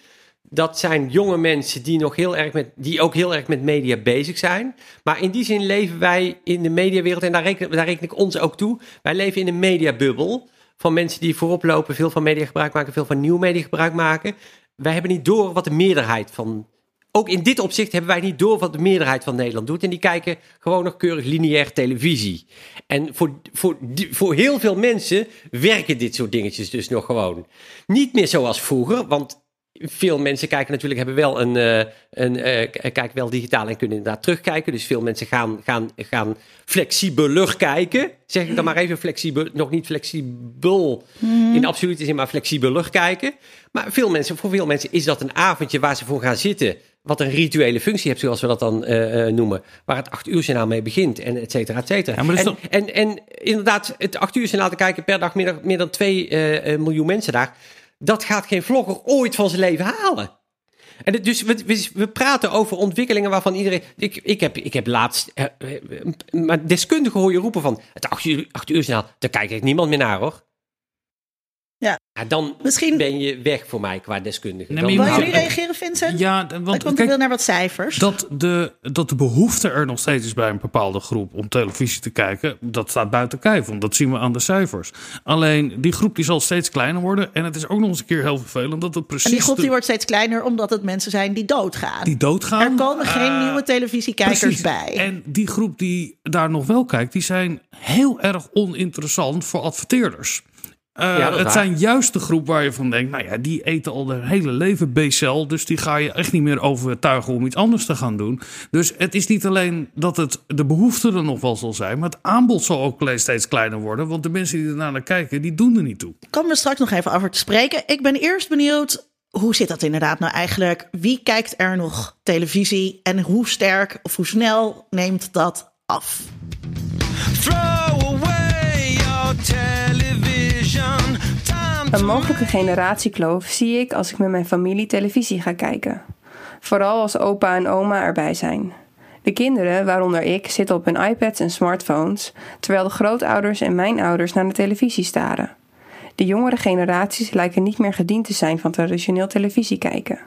Dat zijn jonge mensen die, nog heel erg met, die ook heel erg met media bezig zijn. Maar in die zin leven wij in de mediawereld, en daar reken, daar reken ik ons ook toe. Wij leven in een mediabubbel van mensen die voorop lopen, veel van media gebruik maken, veel van nieuw media gebruik maken. Wij hebben niet door wat de meerderheid van. Ook in dit opzicht hebben wij niet door wat de meerderheid van Nederland doet. En die kijken gewoon nog keurig lineair televisie. En voor, voor, voor heel veel mensen werken dit soort dingetjes dus nog gewoon. Niet meer zoals vroeger, want veel mensen kijken natuurlijk, hebben wel een, eh, een eh, k- kijken wel digitaal en kunnen inderdaad terugkijken. Dus veel mensen gaan, gaan, gaan flexibeler kijken. Zeg ik dan maar even flexibel, nog niet flexibel in absolute zin, maar flexibeler kijken. Maar veel mensen, voor veel mensen is dat een avondje waar ze voor gaan zitten. Wat een rituele functie heeft, zoals we dat dan eh, eh, noemen. Waar het acht uur journaal mee begint, en et cetera, et cetera. Ja, en, toch- en, en inderdaad, het acht uur journaal te kijken per dag meer dan, meer dan 2 miljoen mensen daar. Dat gaat geen vlogger ooit van zijn leven halen. En het- dus we, we, we praten over ontwikkelingen waarvan iedereen. Ik, ik, heb, ik heb laatst. eh, eh, maar deskundigen hoor je roepen van. Het acht uur, acht uur journaal, daar kijkt niemand meer naar hoor. Ja. dan Misschien- ben je weg voor mij qua deskundige. Nee, Dan Wil reageren, Vincent? Ja, Want, ik wil naar wat cijfers. dat de, dat de behoefte er nog steeds is bij een bepaalde groep om televisie te kijken, dat staat buiten kijf. Want dat zien we aan de cijfers. Alleen die groep die zal steeds kleiner worden. En het is ook nog eens een keer heel vervelend dat het precies en die groep de- die wordt steeds kleiner omdat het mensen zijn die doodgaan. die doodgaan. er komen geen Eh, nieuwe televisiekijkers Precies. bij. En die groep die daar nog wel kijkt, die zijn heel erg oninteressant voor adverteerders. Eh, Ja, het waar. zijn juist de groep waar je van denkt, nou ja, die eten al hun hele leven BCL, dus die ga je echt niet meer overtuigen om iets anders te gaan doen. Dus het is niet alleen dat het de behoefte er nog wel zal zijn, maar het aanbod zal ook steeds kleiner worden, want de mensen die ernaar naar kijken, die doen er niet toe. komen we straks nog even over te spreken. Ik ben eerst benieuwd, hoe zit dat inderdaad nou eigenlijk? Wie kijkt er nog televisie en hoe sterk of hoe snel neemt dat af? Throw away your Een mogelijke generatiekloof zie ik als ik met mijn familie televisie ga kijken. Vooral als opa en oma erbij zijn. De kinderen, waaronder ik, zitten op hun iPads en smartphones, terwijl de grootouders en mijn ouders naar de televisie staren. De jongere generaties lijken niet meer gediend te zijn van traditioneel televisie kijken.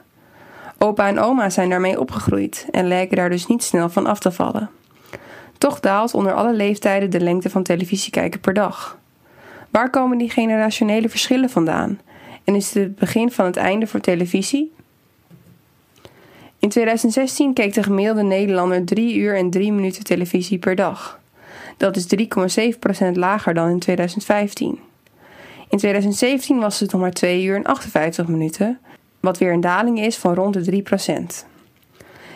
Opa en oma zijn daarmee opgegroeid en lijken daar dus niet snel van af te vallen. Toch daalt onder alle leeftijden de lengte van televisie kijken per dag. Waar komen die generationele verschillen vandaan? En is dit het begin van het einde voor televisie? In 2016 keek de gemiddelde Nederlander 3 uur en 3 minuten televisie per dag. Dat is 3,7% lager dan in 2015. In 2017 was het nog maar 2 uur en 58 minuten, wat weer een daling is van rond de 3%.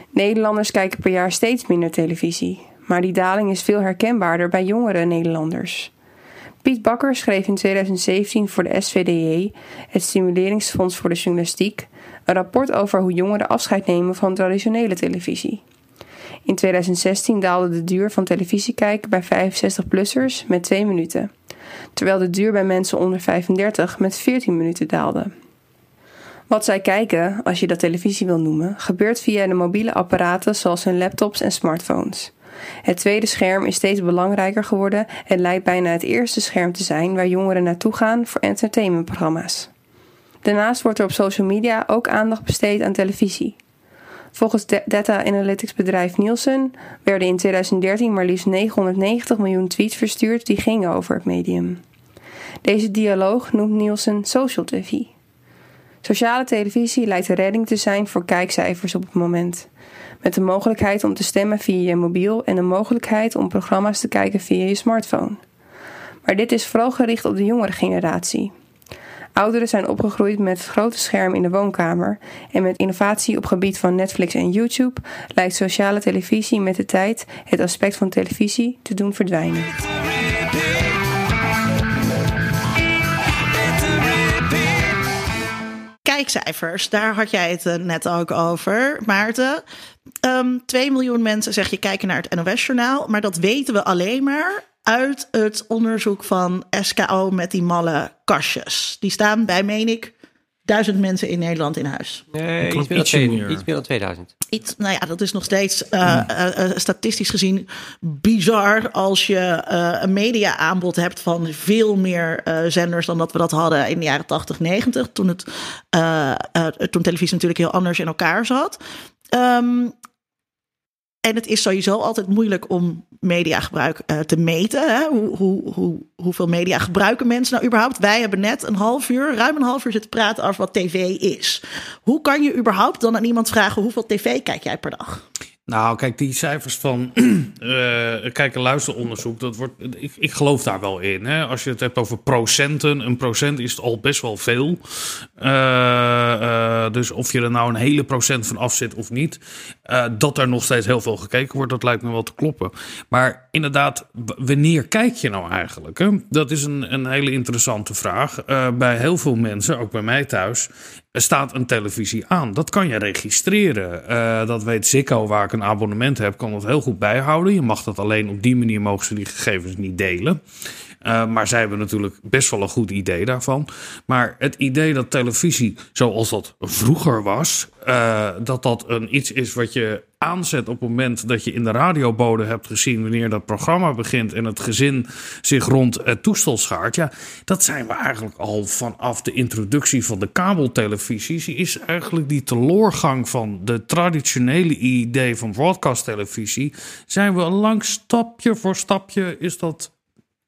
Nederlanders kijken per jaar steeds minder televisie, maar die daling is veel herkenbaarder bij jongere Nederlanders. Piet Bakker schreef in 2017 voor de SVDJ, het Stimuleringsfonds voor de Journalistiek, een rapport over hoe jongeren afscheid nemen van traditionele televisie. In 2016 daalde de duur van televisiekijken bij 65-plussers met 2 minuten, terwijl de duur bij mensen onder 35 met 14 minuten daalde. Wat zij kijken, als je dat televisie wil noemen, gebeurt via de mobiele apparaten zoals hun laptops en smartphones. Het tweede scherm is steeds belangrijker geworden en lijkt bijna het eerste scherm te zijn waar jongeren naartoe gaan voor entertainmentprogramma's. Daarnaast wordt er op social media ook aandacht besteed aan televisie. Volgens data analytics bedrijf Nielsen werden in 2013 maar liefst 990 miljoen tweets verstuurd die gingen over het medium. Deze dialoog noemt Nielsen social TV. Sociale televisie lijkt de redding te zijn voor kijkcijfers op het moment. Met de mogelijkheid om te stemmen via je mobiel en de mogelijkheid om programma's te kijken via je smartphone. Maar dit is vooral gericht op de jongere generatie. Ouderen zijn opgegroeid met grote scherm in de woonkamer en met innovatie op gebied van Netflix en YouTube lijkt sociale televisie met de tijd het aspect van televisie te doen verdwijnen. Kijkcijfers, daar had jij het eh, net ook over, Maarten. Ehm 2 miljoen mensen, zeg je, kijken naar het NOS-journaal. Maar dat weten we alleen maar uit het onderzoek van SKO met die malle kastjes. Die staan bij, meen ik, duizend mensen in Nederland in huis. Nee, iets meer, dan twee- iets meer dan 2000. Iets, nou ja, dat is nog steeds eh, eh, eh, statistisch gezien bizar als je eh, een media-aanbod hebt van veel meer eh, zenders dan dat we dat hadden in de jaren 80, 90. Toen, het, eh, eh, toen televisie natuurlijk heel anders in elkaar zat. Ehm, en het is sowieso altijd moeilijk om mediagebruik eh, te meten. Hè? Hoe, hoe, hoe, hoeveel media gebruiken mensen nou überhaupt? Wij hebben net een half uur, ruim een half uur zitten praten over wat tv is. Hoe kan je überhaupt dan aan iemand vragen hoeveel tv kijk jij per dag? Nou, kijk, die cijfers van <clears throat> eh kijk- en luisteronderzoek, dat wordt, ik, ik geloof daar wel in. Hè? Als je het hebt over procenten, een procent is al best wel veel. Eh, eh, dus of je er nou een hele procent van af zit of niet, dat er nog steeds heel veel gekeken wordt, dat lijkt me wel te kloppen. Maar inderdaad, wanneer kijk je nou eigenlijk? Hè? Dat is een, een hele interessante vraag. Bij heel veel mensen, ook bij mij thuis, er staat een televisie aan. Dat kan je registreren. Eh, dat weet Ziggo, waar ik een abonnement heb, kan dat heel goed bijhouden. Je mag dat alleen op die manier mogen ze die gegevens niet delen. Eh, maar zij hebben natuurlijk best wel een goed idee daarvan. Maar het idee dat televisie, zoals dat vroeger was, eh, dat dat een iets is wat je aanzet op het moment dat je in de radiobode hebt gezien wanneer dat programma begint en het gezin zich rond het toestel schaart. Ja, dat zijn we eigenlijk al vanaf de introductie van de kabeltelevisies. Is eigenlijk die teloorgang van de traditionele idee van broadcasttelevisie. Zijn we lang stapje voor stapje is dat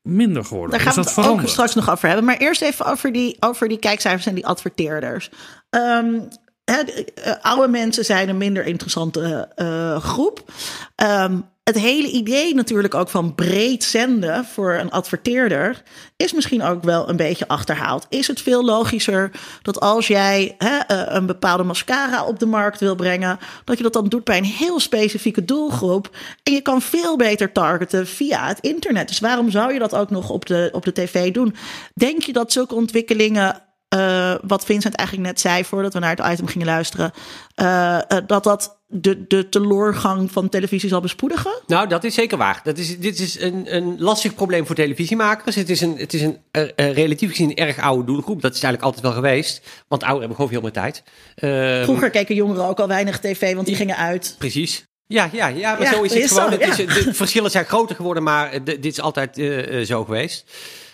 minder geworden. Daar gaan we het ook straks nog over hebben. Maar eerst even over die, over die kijkcijfers en die adverteerders. De- eh, oude mensen zijn een minder interessante eh, groep. Ehm, het hele idee natuurlijk ook van breed zenden voor een adverteerder is misschien ook wel een beetje achterhaald. Is het veel logischer dat als jij hè, eh, een bepaalde mascara op de markt wil brengen, dat je dat dan doet bij een heel specifieke doelgroep en je kan veel beter targeten via het internet. Dus waarom zou je dat ook nog op de, op de tv doen? Denk je dat zulke ontwikkelingen eh, wat Vincent eigenlijk net zei voordat we naar het item gingen luisteren, eh, dat dat de, de teloorgang van televisie zal bespoedigen? Nou, dat is zeker waar. Dat is, dit is een, een lastig probleem voor televisiemakers. Het is een, het is een eh, eh, relatief gezien erg oude doelgroep. Dat is eigenlijk altijd wel geweest. Want ouderen hebben gewoon veel meer tijd. Ehm, Vroeger keken jongeren ook al weinig tv, want die gingen uit. Precies. Ja, ja, ja maar Ja, zo is het is gewoon. zo, het is, ja. de verschillen zijn groter geworden, maar de- dit is altijd eh, eh, zo geweest.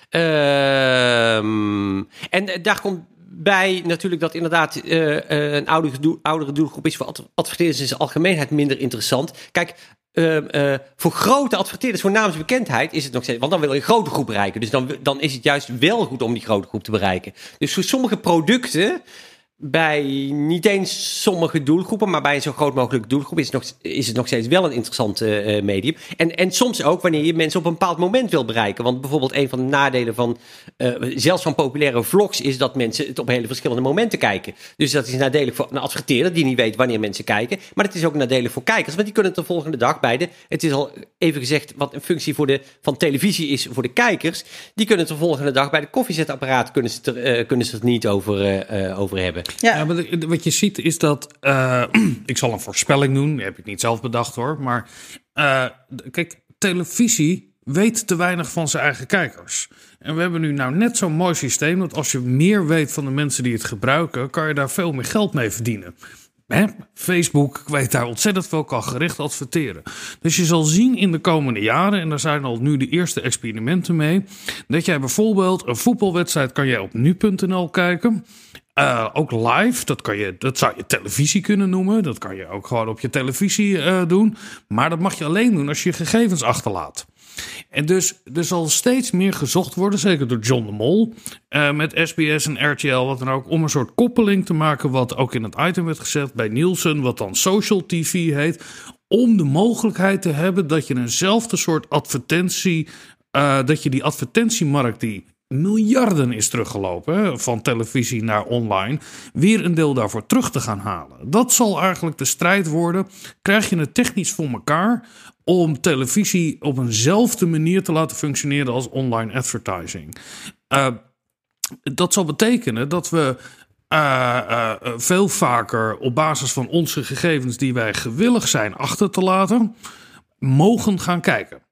Ehm, en eh, daar komt bij natuurlijk dat inderdaad eh, eh, een oudere, oudere doelgroep is voor ad- adverteerders in zijn algemeenheid minder interessant. Kijk, eh, voor grote adverteerders, voor naamsbekendheid, is het nog steeds. Want dan wil je een grote groep bereiken. Dus dan, dan is het juist wel goed om die grote groep te bereiken. Dus voor sommige producten bij niet eens sommige doelgroepen, maar bij een zo groot mogelijke doelgroep is het nog, is het nog steeds wel een interessant eh, eh, medium. En, en soms ook wanneer je mensen op een bepaald moment wil bereiken. Want bijvoorbeeld een van de nadelen van eh, zelfs van populaire vlogs is dat mensen het op hele verschillende momenten kijken. Dus dat is nadelig voor een adverteerder die niet weet wanneer mensen kijken. Maar het is ook nadelig voor kijkers, want die kunnen het de volgende dag bij de. Het is al even gezegd wat een functie voor de, van televisie is voor de kijkers. Die kunnen het de volgende dag bij de koffiezetapparaat kunnen ze kunnen ze het niet over, over hebben. Ja, maar wat je ziet is dat. eh, <clears throat> ik zal een voorspelling doen. Die heb ik niet zelf bedacht hoor. Maar eh, kijk, televisie weet te weinig van zijn eigen kijkers. En we hebben nu nou net zo'n mooi systeem dat als je meer weet van de mensen die het gebruiken, kan je daar veel meer geld mee verdienen. Hè? Facebook weet daar ontzettend veel, kan gericht adverteren. Dus je zal zien in de komende jaren, en daar zijn al nu de eerste experimenten mee, dat jij bijvoorbeeld een voetbalwedstrijd kan jij op nu.nl kijken. Eh, ook live, dat, kan je, dat zou je televisie kunnen noemen. Dat kan je ook gewoon op je televisie eh, doen. Maar dat mag je alleen doen als je gegevens achterlaat. En dus er zal steeds meer gezocht worden, zeker door John de Mol, eh, met SBS en RTL, wat dan ook, om een soort koppeling te maken, wat ook in het item werd gezegd bij Nielsen, wat dan social TV heet, om de mogelijkheid te hebben dat je eenzelfde soort advertentie, dat je die advertentiemarkt die miljarden is teruggelopen van televisie naar online, weer een deel daarvoor terug te gaan halen. Dat zal eigenlijk de strijd worden. Krijg je het technisch voor elkaar om televisie op eenzelfde manier te laten functioneren als online advertising? Eh, dat zal betekenen dat we eh, eh, veel vaker op basis van onze gegevens die wij gewillig zijn achter te laten, mogen gaan kijken.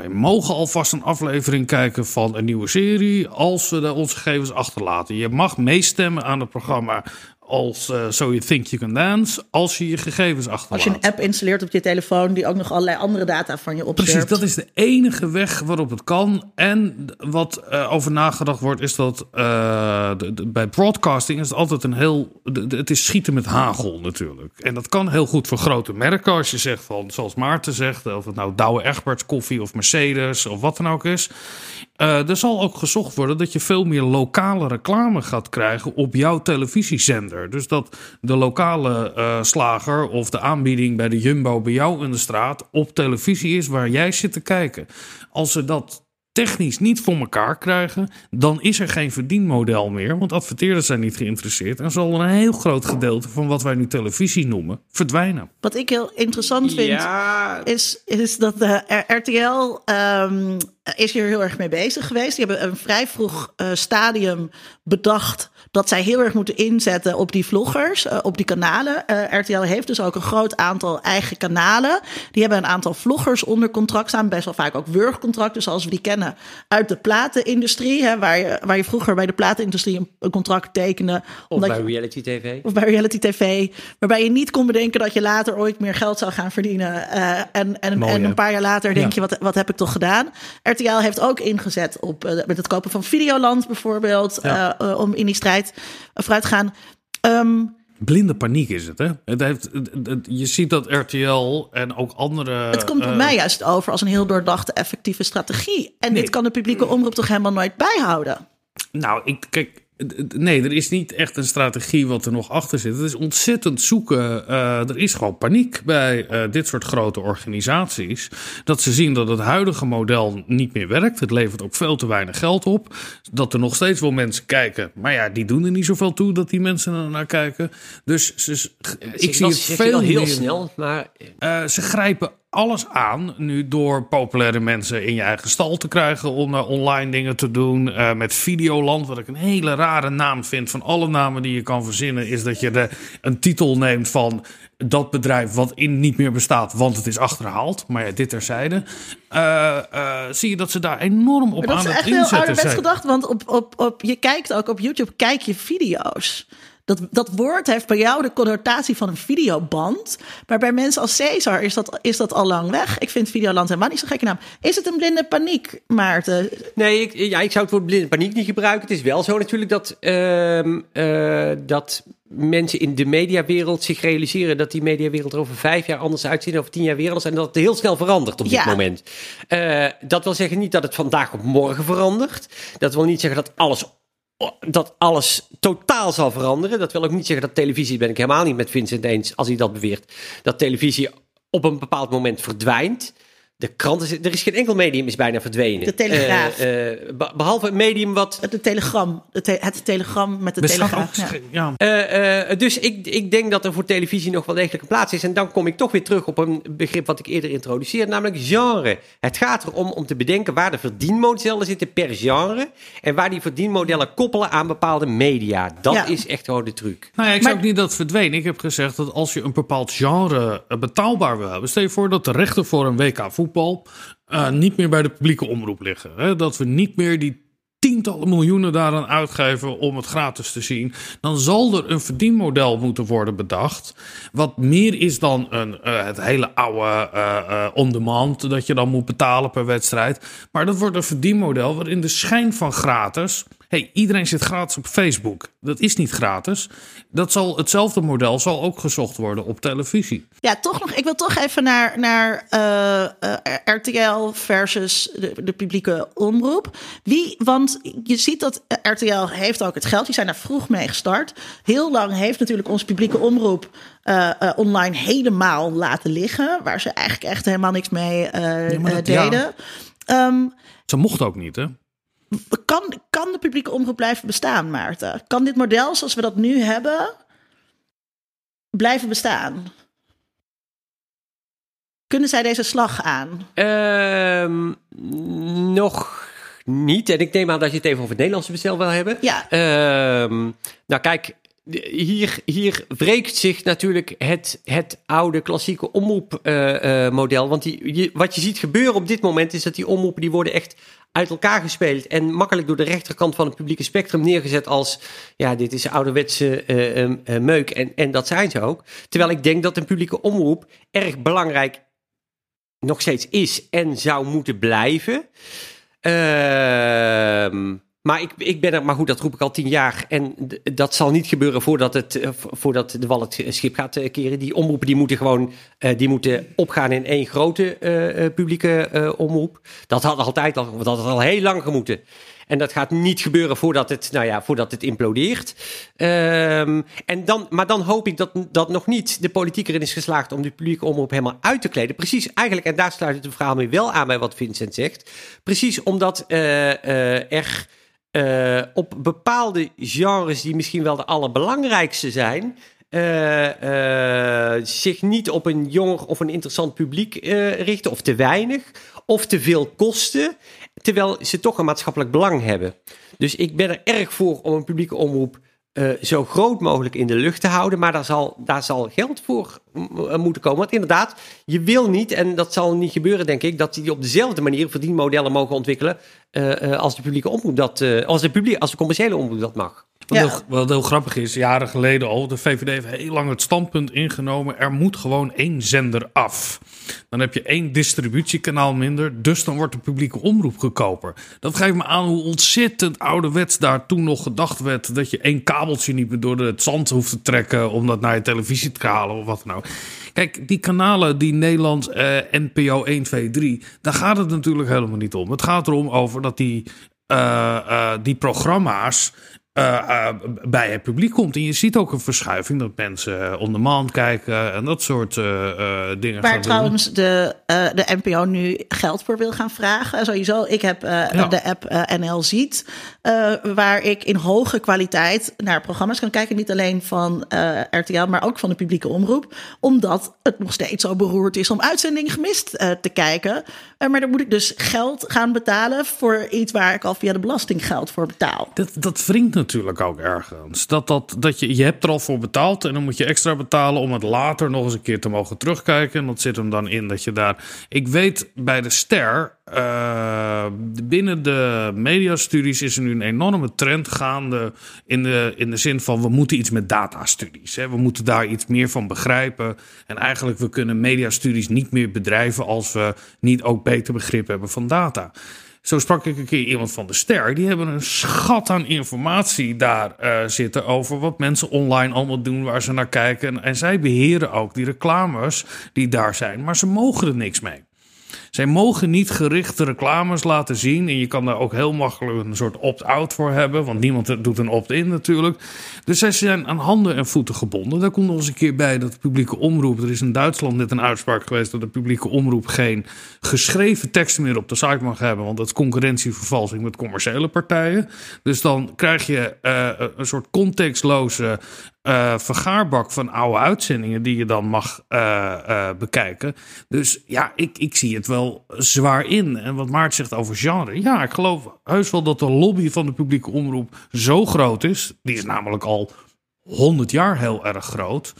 Wij mogen alvast een aflevering kijken van een nieuwe serie als we daar onze gegevens achterlaten. Je mag meestemmen aan het programma als eh, So You Think You Can Dance als je je gegevens achterlaat. Als je een app installeert op je telefoon die ook nog allerlei andere data van je opzet. Precies, dat is de enige weg waarop het kan. En wat eh, over nagedacht wordt, is dat eh, de- de- bij broadcasting is het altijd een heel. de- de- het is schieten met hagel natuurlijk. En dat kan heel goed voor grote merken. Als je zegt van, zoals Maarten zegt, of het nou Douwe Egberts koffie of Mercedes of wat dan ook is. Eh, er zal ook gezocht worden dat je veel meer lokale reclame gaat krijgen op jouw televisiezender. Dus dat de lokale eh, slager of de aanbieding bij de Jumbo bij jou in de straat op televisie is waar jij zit te kijken. Als ze dat technisch niet voor elkaar krijgen, dan is er geen verdienmodel meer. Want adverteerders zijn niet geïnteresseerd en zal een heel groot gedeelte van wat wij nu televisie noemen verdwijnen. Wat ik heel interessant vind, Ja, is, is dat de RTL ehm, is hier heel erg mee bezig geweest. Die hebben een vrij vroeg eh, stadium bedacht dat zij heel erg moeten inzetten op die vloggers, eh, op die kanalen. Eh, RTL heeft dus ook een groot aantal eigen kanalen. Die hebben een aantal vloggers onder contract staan, best wel vaak ook wurgcontracten, zoals we die kennen uit de platenindustrie, hè, waar, je, waar je vroeger bij de platenindustrie een, een contract tekende. of bij je- reality tv. of bij reality tv, waarbij je niet kon bedenken dat je later ooit meer geld zou gaan verdienen. Eh, en, en, Mooi, en een paar jaar later denk Ja. je, wat, wat heb ik toch gedaan? RTL heeft ook ingezet op met het kopen van Videoland bijvoorbeeld, Ja. om in die strijd vooruit gaan. Ehm, Blinde paniek is het, hè? Het heeft, het- het- je ziet dat RTL en ook andere... het komt voor eh, mij juist over als een heel doordachte, effectieve strategie. En dit kan de publieke omroep toch helemaal nooit bijhouden? Nou, ik, kijk, nee, er is niet echt een strategie wat er nog achter zit. Het is ontzettend zoeken. Eh, er is gewoon paniek bij eh, dit soort grote organisaties. Dat ze zien dat het huidige model niet meer werkt. Het levert ook veel te weinig geld op. Dat er nog steeds wel mensen kijken. Maar ja, die doen er niet zoveel toe dat die mensen er naar kijken. Dus ze, ik zie het veel heel meer- snel, maar eh, ze grijpen alles aan nu door populaire mensen in je eigen stal te krijgen om online dingen te doen. Eh, met Videoland, wat ik een hele rare naam vind van alle namen die je kan verzinnen, is dat je de, een titel neemt van dat bedrijf wat in niet meer bestaat, want het is achterhaald. Maar ja, dit terzijde. Eh, eh, zie je dat ze daar enorm op Maar dat aan is het echt heel inzetten ouderwets zijn. gedacht, want op, op, op, je kijkt ook op YouTube, kijk je video's. Dat, dat woord heeft bij jou de connotatie van een videoband. Maar bij mensen als Caesar is dat, is dat al lang weg. Ik vind Videoland helemaal niet zo'n gekke naam. Is het een blinde paniek, Maarten? Nee, ik, ja, ik zou het woord blinde paniek niet gebruiken. Het is wel zo natuurlijk dat, ehm, eh, dat mensen in de mediawereld zich realiseren dat die mediawereld er over vijf jaar anders uitziet, over tien jaar weer anders, en dat het heel snel verandert op dit Ja. moment. Eh, dat wil zeggen niet dat het vandaag op morgen verandert. Dat wil niet zeggen dat alles dat alles totaal zal veranderen. Dat wil ook niet zeggen dat televisie, ben ik helemaal niet met Vincent eens als hij dat beweert, dat televisie op een bepaald moment verdwijnt. De krant is, er is geen enkel medium is bijna verdwenen. De Telegraaf. Eh, eh, be- behalve een medium wat. De telegram. De te- het telegram met de Bestaat telegraaf. ook- Ja. ja. eh, eh, dus ik, ik denk dat er voor televisie nog wel degelijk een plaats is. En dan kom ik toch weer terug op een begrip wat ik eerder introduceerde, namelijk genre. Het gaat erom om te bedenken waar de verdienmodellen zitten per genre. En waar die verdienmodellen koppelen aan bepaalde media. Dat Ja. is echt gewoon de truc. Nou ja, ik Maar- zou ook niet dat het verdween. Ik heb gezegd dat als je een bepaald genre betaalbaar wil hebben. Stel je voor dat de rechten voor een WK voetbal eh, niet meer bij de publieke omroep liggen. Hè? Dat we niet meer die tientallen miljoenen daaraan uitgeven om het gratis te zien. Dan zal er een verdienmodel moeten worden bedacht. Wat meer is dan een, eh, het hele oude eh, eh, on-demand dat je dan moet betalen per wedstrijd. Maar dat wordt een verdienmodel waarin de schijn van gratis. Hey, iedereen zit gratis op Facebook. Dat is niet gratis. Dat zal, hetzelfde model zal ook gezocht worden op televisie. Ja, toch nog. Ik wil toch even naar, naar eh, eh, RTL versus de, de publieke omroep. Wie, want je ziet dat RTL heeft ook het geld. Die zijn daar vroeg mee gestart. Heel lang heeft natuurlijk onze publieke omroep eh, online helemaal laten liggen. Waar ze eigenlijk echt helemaal niks mee Ja, ja. deden. Ehm, Ze mocht ook niet, hè? Kan, kan de publieke omroep blijven bestaan, Maarten? Kan dit model zoals we dat nu hebben blijven bestaan? Kunnen zij deze slag aan? Ehm, nog niet. En ik neem aan dat je het even over het Nederlandse bestel wil hebben. Ja. Ehm, nou kijk, hier, hier wreekt zich natuurlijk het, het oude klassieke omroepmodel. Want die, je, wat je ziet gebeuren op dit moment is dat die omroepen die worden echt uit elkaar gespeeld en makkelijk door de rechterkant van het publieke spectrum neergezet als ja, dit is ouderwetse eh, eh, eh, meuk en, en dat zijn ze ook. Terwijl ik denk dat een publieke omroep erg belangrijk nog steeds is en zou moeten blijven. Ehm, maar ik, ik ben er, maar goed, dat roep ik al tien jaar. En dat zal niet gebeuren voordat, het, eh, vo- voordat de wal het schip gaat eh, keren. Die omroepen die moeten gewoon eh, die moeten opgaan in één grote publieke omroep. Dat had altijd al, dat had al heel lang gemoeten. En dat gaat niet gebeuren voordat het, nou ja, voordat het implodeert. Ehm, en dan, maar dan hoop ik dat, dat nog niet de politiek erin is geslaagd om die publieke omroep helemaal uit te kleden. Precies eigenlijk, en daar sluit het verhaal mee wel aan bij wat Vincent zegt. Precies omdat eh, er eh, op bepaalde genres die misschien wel de allerbelangrijkste zijn. eh, eh, zich niet op een jong of een interessant publiek richten, of te weinig, of te veel kosten, terwijl ze toch een maatschappelijk belang hebben. Dus ik ben er erg voor om een publieke omroep eh, zo groot mogelijk in de lucht te houden, maar daar zal, daar zal geld voor moeten komen. Want inderdaad, je wil niet, en dat zal niet gebeuren, denk ik, dat die op dezelfde manier verdienmodellen mogen ontwikkelen eh, eh, als de publieke omroep dat, als, de publiek, als de commerciële omroep dat mag. Wat, Ja. heel, wat heel grappig is, jaren geleden al, de VVD heeft heel lang het standpunt ingenomen, er moet gewoon één zender af. Dan heb je één distributiekanaal minder, dus dan wordt de publieke omroep goedkoper. Dat geeft me aan hoe ontzettend ouderwets daar toen nog gedacht werd, dat je één kabeltje niet meer door het zand hoeft te trekken om dat naar je televisie te halen of wat dan ook. Kijk, die kanalen, die Nederlands eh, NPO 1, 2, 3, daar gaat het natuurlijk helemaal niet om. Het gaat erom over dat die, eh, eh, die programma's eh, eh, bij het publiek komt. En je ziet ook een verschuiving dat mensen on demand kijken en dat soort eh, eh, dingen. Waar doen. trouwens de, eh, de NPO nu geld voor wil gaan vragen. Sowieso, ik heb eh, Ja. de app eh, NL Ziet, eh, waar ik in hoge kwaliteit naar programma's kan kijken. Niet alleen van eh, RTL, maar ook van de publieke omroep. Omdat het nog steeds zo beroerd is om uitzendingen gemist eh, te kijken. Maar dan moet ik dus geld gaan betalen voor iets waar ik al via de belasting geld voor betaal. Dat, dat wringt natuurlijk ook ergens. Dat, dat, dat je, je hebt er al voor betaald en dan moet je extra betalen om het later nog eens een keer te mogen terugkijken. En dat zit hem dan in dat je daar. Ik weet bij de Ster, eh, binnen de mediastudies is er nu een enorme trend gaande in de, in de zin van we moeten iets met datastudies. Hè. We moeten daar iets meer van begrijpen. En eigenlijk we kunnen mediastudies niet meer bedrijven als we niet ook beter begrip hebben van data. Zo sprak ik een keer iemand van de Ster. Die hebben een schat aan informatie daar eh, zitten over wat mensen online allemaal doen, waar ze naar kijken. En, en zij beheren ook die reclames die daar zijn, maar ze mogen er niks mee. Zij mogen niet gerichte reclames laten zien. En je kan daar ook heel makkelijk een soort opt-out voor hebben. Want niemand doet een opt-in natuurlijk. Dus zij zijn aan handen en voeten gebonden. Daar komt nog eens een keer bij dat de publieke omroep. Er is in Duitsland net een uitspraak geweest dat de publieke omroep geen geschreven teksten meer op de site mag hebben. Want dat is concurrentievervalsing met commerciële partijen. Dus dan krijg je eh, een soort contextloze eh, vergaarbak van oude uitzendingen die je dan mag eh, eh, bekijken. Dus ja, ik, ik zie het wel zwaar in. En wat Maart zegt over genre. Ja, ik geloof heus wel dat de lobby van de publieke omroep zo groot is. Die is namelijk al 100 jaar heel erg groot.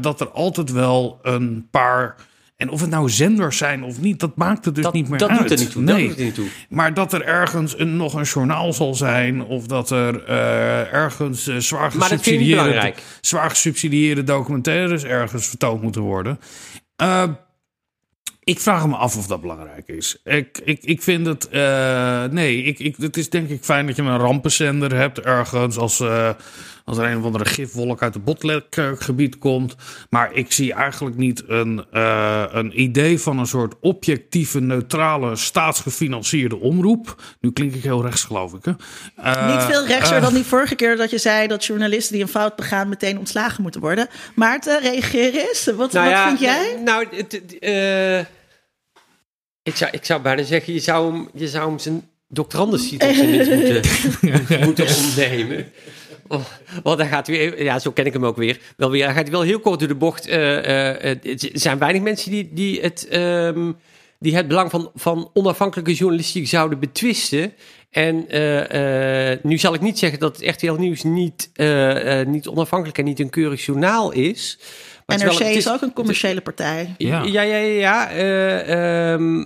dat er altijd wel een paar. En of het nou zenders zijn of niet, dat maakt het dus Dat- niet meer dat uit. doet er niet toe, dat doet er niet toe. Maar dat er ergens een, nog een journaal zal zijn, of dat er eh, ergens eh, zwaar gesubsidieerde, belangrijk. zwaar gesubsidieerde documentaires ergens vertoond moeten worden. Eh, ik vraag me af of dat belangrijk is. Ik, ik, ik vind het. nee, ik, ik, het is denk ik fijn dat je een rampenzender hebt ergens. Als, als er een of andere gifwolk uit het botlekgebied komt. Maar ik zie eigenlijk niet een, eh, een idee van een soort objectieve, neutrale, staatsgefinancierde omroep. Nu klink ik heel rechts, geloof ik. Hè? Eh, Niet veel rechtser eh, dan die vorige keer dat je zei dat journalisten die een fout begaan meteen ontslagen moeten worden. Maarten, reageer eens. Wat, Nou wat ja, vind jij? Nou, het, het, eh, ik, zou, ik zou bijna zeggen, je zou hem, je zou hem zijn tenminste <laughs> moeten, <laughs> moeten ontnemen. Oh, Want dan gaat hij weer, ja, zo ken ik hem ook weer. Wel weer, hij gaat wel heel kort door de bocht. eh, eh, het- er zijn weinig mensen die, die het, ehm, die het belang van, van onafhankelijke journalistiek zouden betwisten. En eh, eh, nu zal ik niet zeggen dat het RTL Nieuws niet, eh, eh, niet onafhankelijk en niet een keurig journaal is. Maar het NRC wel- het is ook een commerciële partij. Ja. Ja, ja, ja. ja eh, ehm,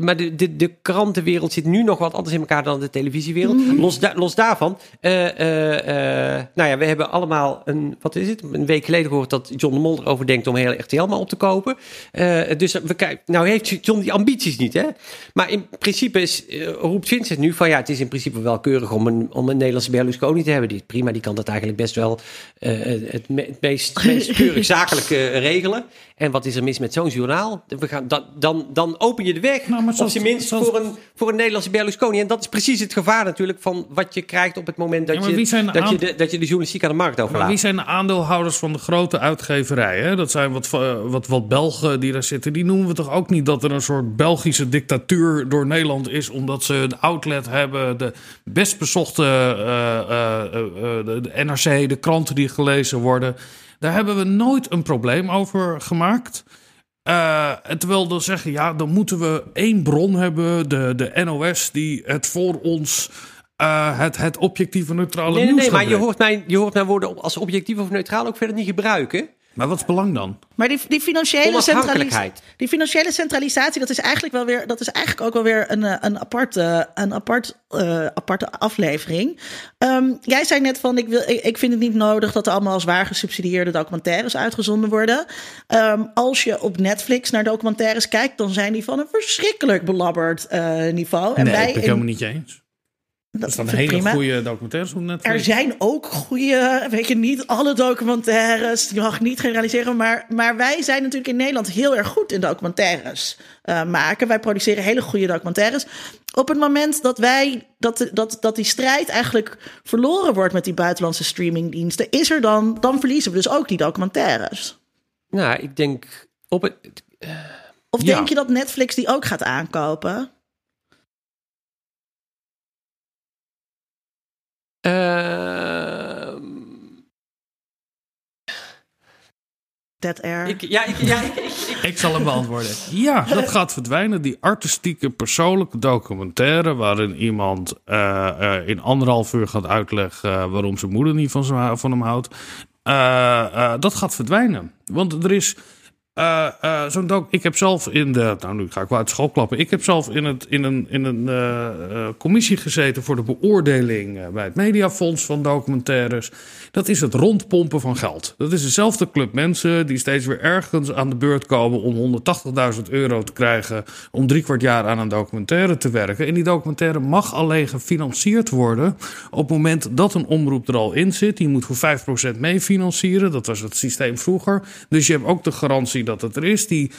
maar de, de, de krantenwereld zit nu nog wat anders in elkaar dan de televisiewereld. Los, da- los daarvan. eh, eh, eh, nou ja, we hebben allemaal een, wat is het? Een week geleden gehoord dat John de Mol erover denkt om heel RTL maar op te kopen. Eh, dus we kijken, nou heeft John die ambities niet, hè? Maar in principe is, eh, roept Vincent nu van ja, het is in principe wel keurig om een, om een Nederlandse Berlusconi te hebben. Die, prima, die kan dat eigenlijk best wel eh, het, me- het meest, meest <laughs> keurig zakelijk eh, regelen. En wat is er mis met zo'n journaal? We gaan, dan, dan, dan open je de weg, Nou, maar op zijn minst, zoals- voor, een, voor een Nederlandse Berlusconi. En dat is precies het gevaar natuurlijk van wat je krijgt op het moment dat, Ja, maar je, dat, je, de, dat je de journalistiek aan de markt Maar overlaat. wie zijn de aandeelhouders van de grote uitgeverijen? Dat zijn wat, eh, wat, wat Belgen die daar zitten. Die noemen we toch ook niet dat er een soort Belgische dictatuur door Nederland is. Omdat ze een outlet hebben. De best bezochte eh, eh, de NRC, de kranten die gelezen worden. Daar hebben we nooit een probleem over gemaakt. Eh, en terwijl dan zeggen, ja, dan moeten we één bron hebben, de, de NOS, die het voor ons eh, het, het objectieve neutrale Nee, nee, nieuws nee, maar je hoort, mijn, je hoort mijn woorden als objectief of neutraal ook verder niet gebruiken. Maar wat is belang dan? Maar die, die, financiële centralisatie, die financiële centralisatie, dat is eigenlijk wel weer, dat is eigenlijk ook wel weer een, eh, een, aparte, een apart, eh, aparte aflevering. Ehm, jij zei net van, ik, wil, ik, ik vind het niet nodig dat er allemaal zwaar gesubsidieerde documentaires uitgezonden worden. Ehm, als je op Netflix naar documentaires kijkt, dan zijn die van een verschrikkelijk belabberd eh, niveau. En nee, wij ik ben het helemaal niet eens. Dat Er staan vind ik hele prima. goede documentaires. Er zijn ook goede, weet je, niet alle documentaires. Je mag niet generaliseren, maar, maar wij zijn natuurlijk in Nederland heel erg goed in documentaires eh, maken. Wij produceren hele goede documentaires. Op het moment dat wij dat, dat, dat die strijd eigenlijk verloren wordt met die buitenlandse streamingdiensten, is er dan, dan verliezen we dus ook die documentaires. Nou, ik denk op het. Of Ja. denk je dat Netflix die ook gaat aankopen? Ehm, Dead Air. ik, ja, ik, ja, ik, ik, zal hem beantwoorden. Ja, dat gaat verdwijnen. Die artistieke, persoonlijke documentaire... waarin iemand eh, eh, in anderhalf uur gaat uitleggen... eh, waarom zijn moeder niet van, van hem houdt. Eh, eh, dat gaat verdwijnen. Want er is... eh, eh, zo'n ik heb zelf in de. Nou, nu ga ik wel uit school klappen. Ik heb zelf in, het, in een, in een eh, commissie gezeten voor de beoordeling bij het Mediafonds van documentaires. Dat is het rondpompen van geld. Dat is dezelfde club mensen die steeds weer ergens aan de beurt komen om 180.000 euro te krijgen. om drie kwart jaar aan een documentaire te werken. En die documentaire mag alleen gefinancierd worden. op het moment dat een omroep er al in zit. Die moet voor 5% meefinancieren. Dat was het systeem vroeger. Dus je hebt ook de garantie dat het er is. Die,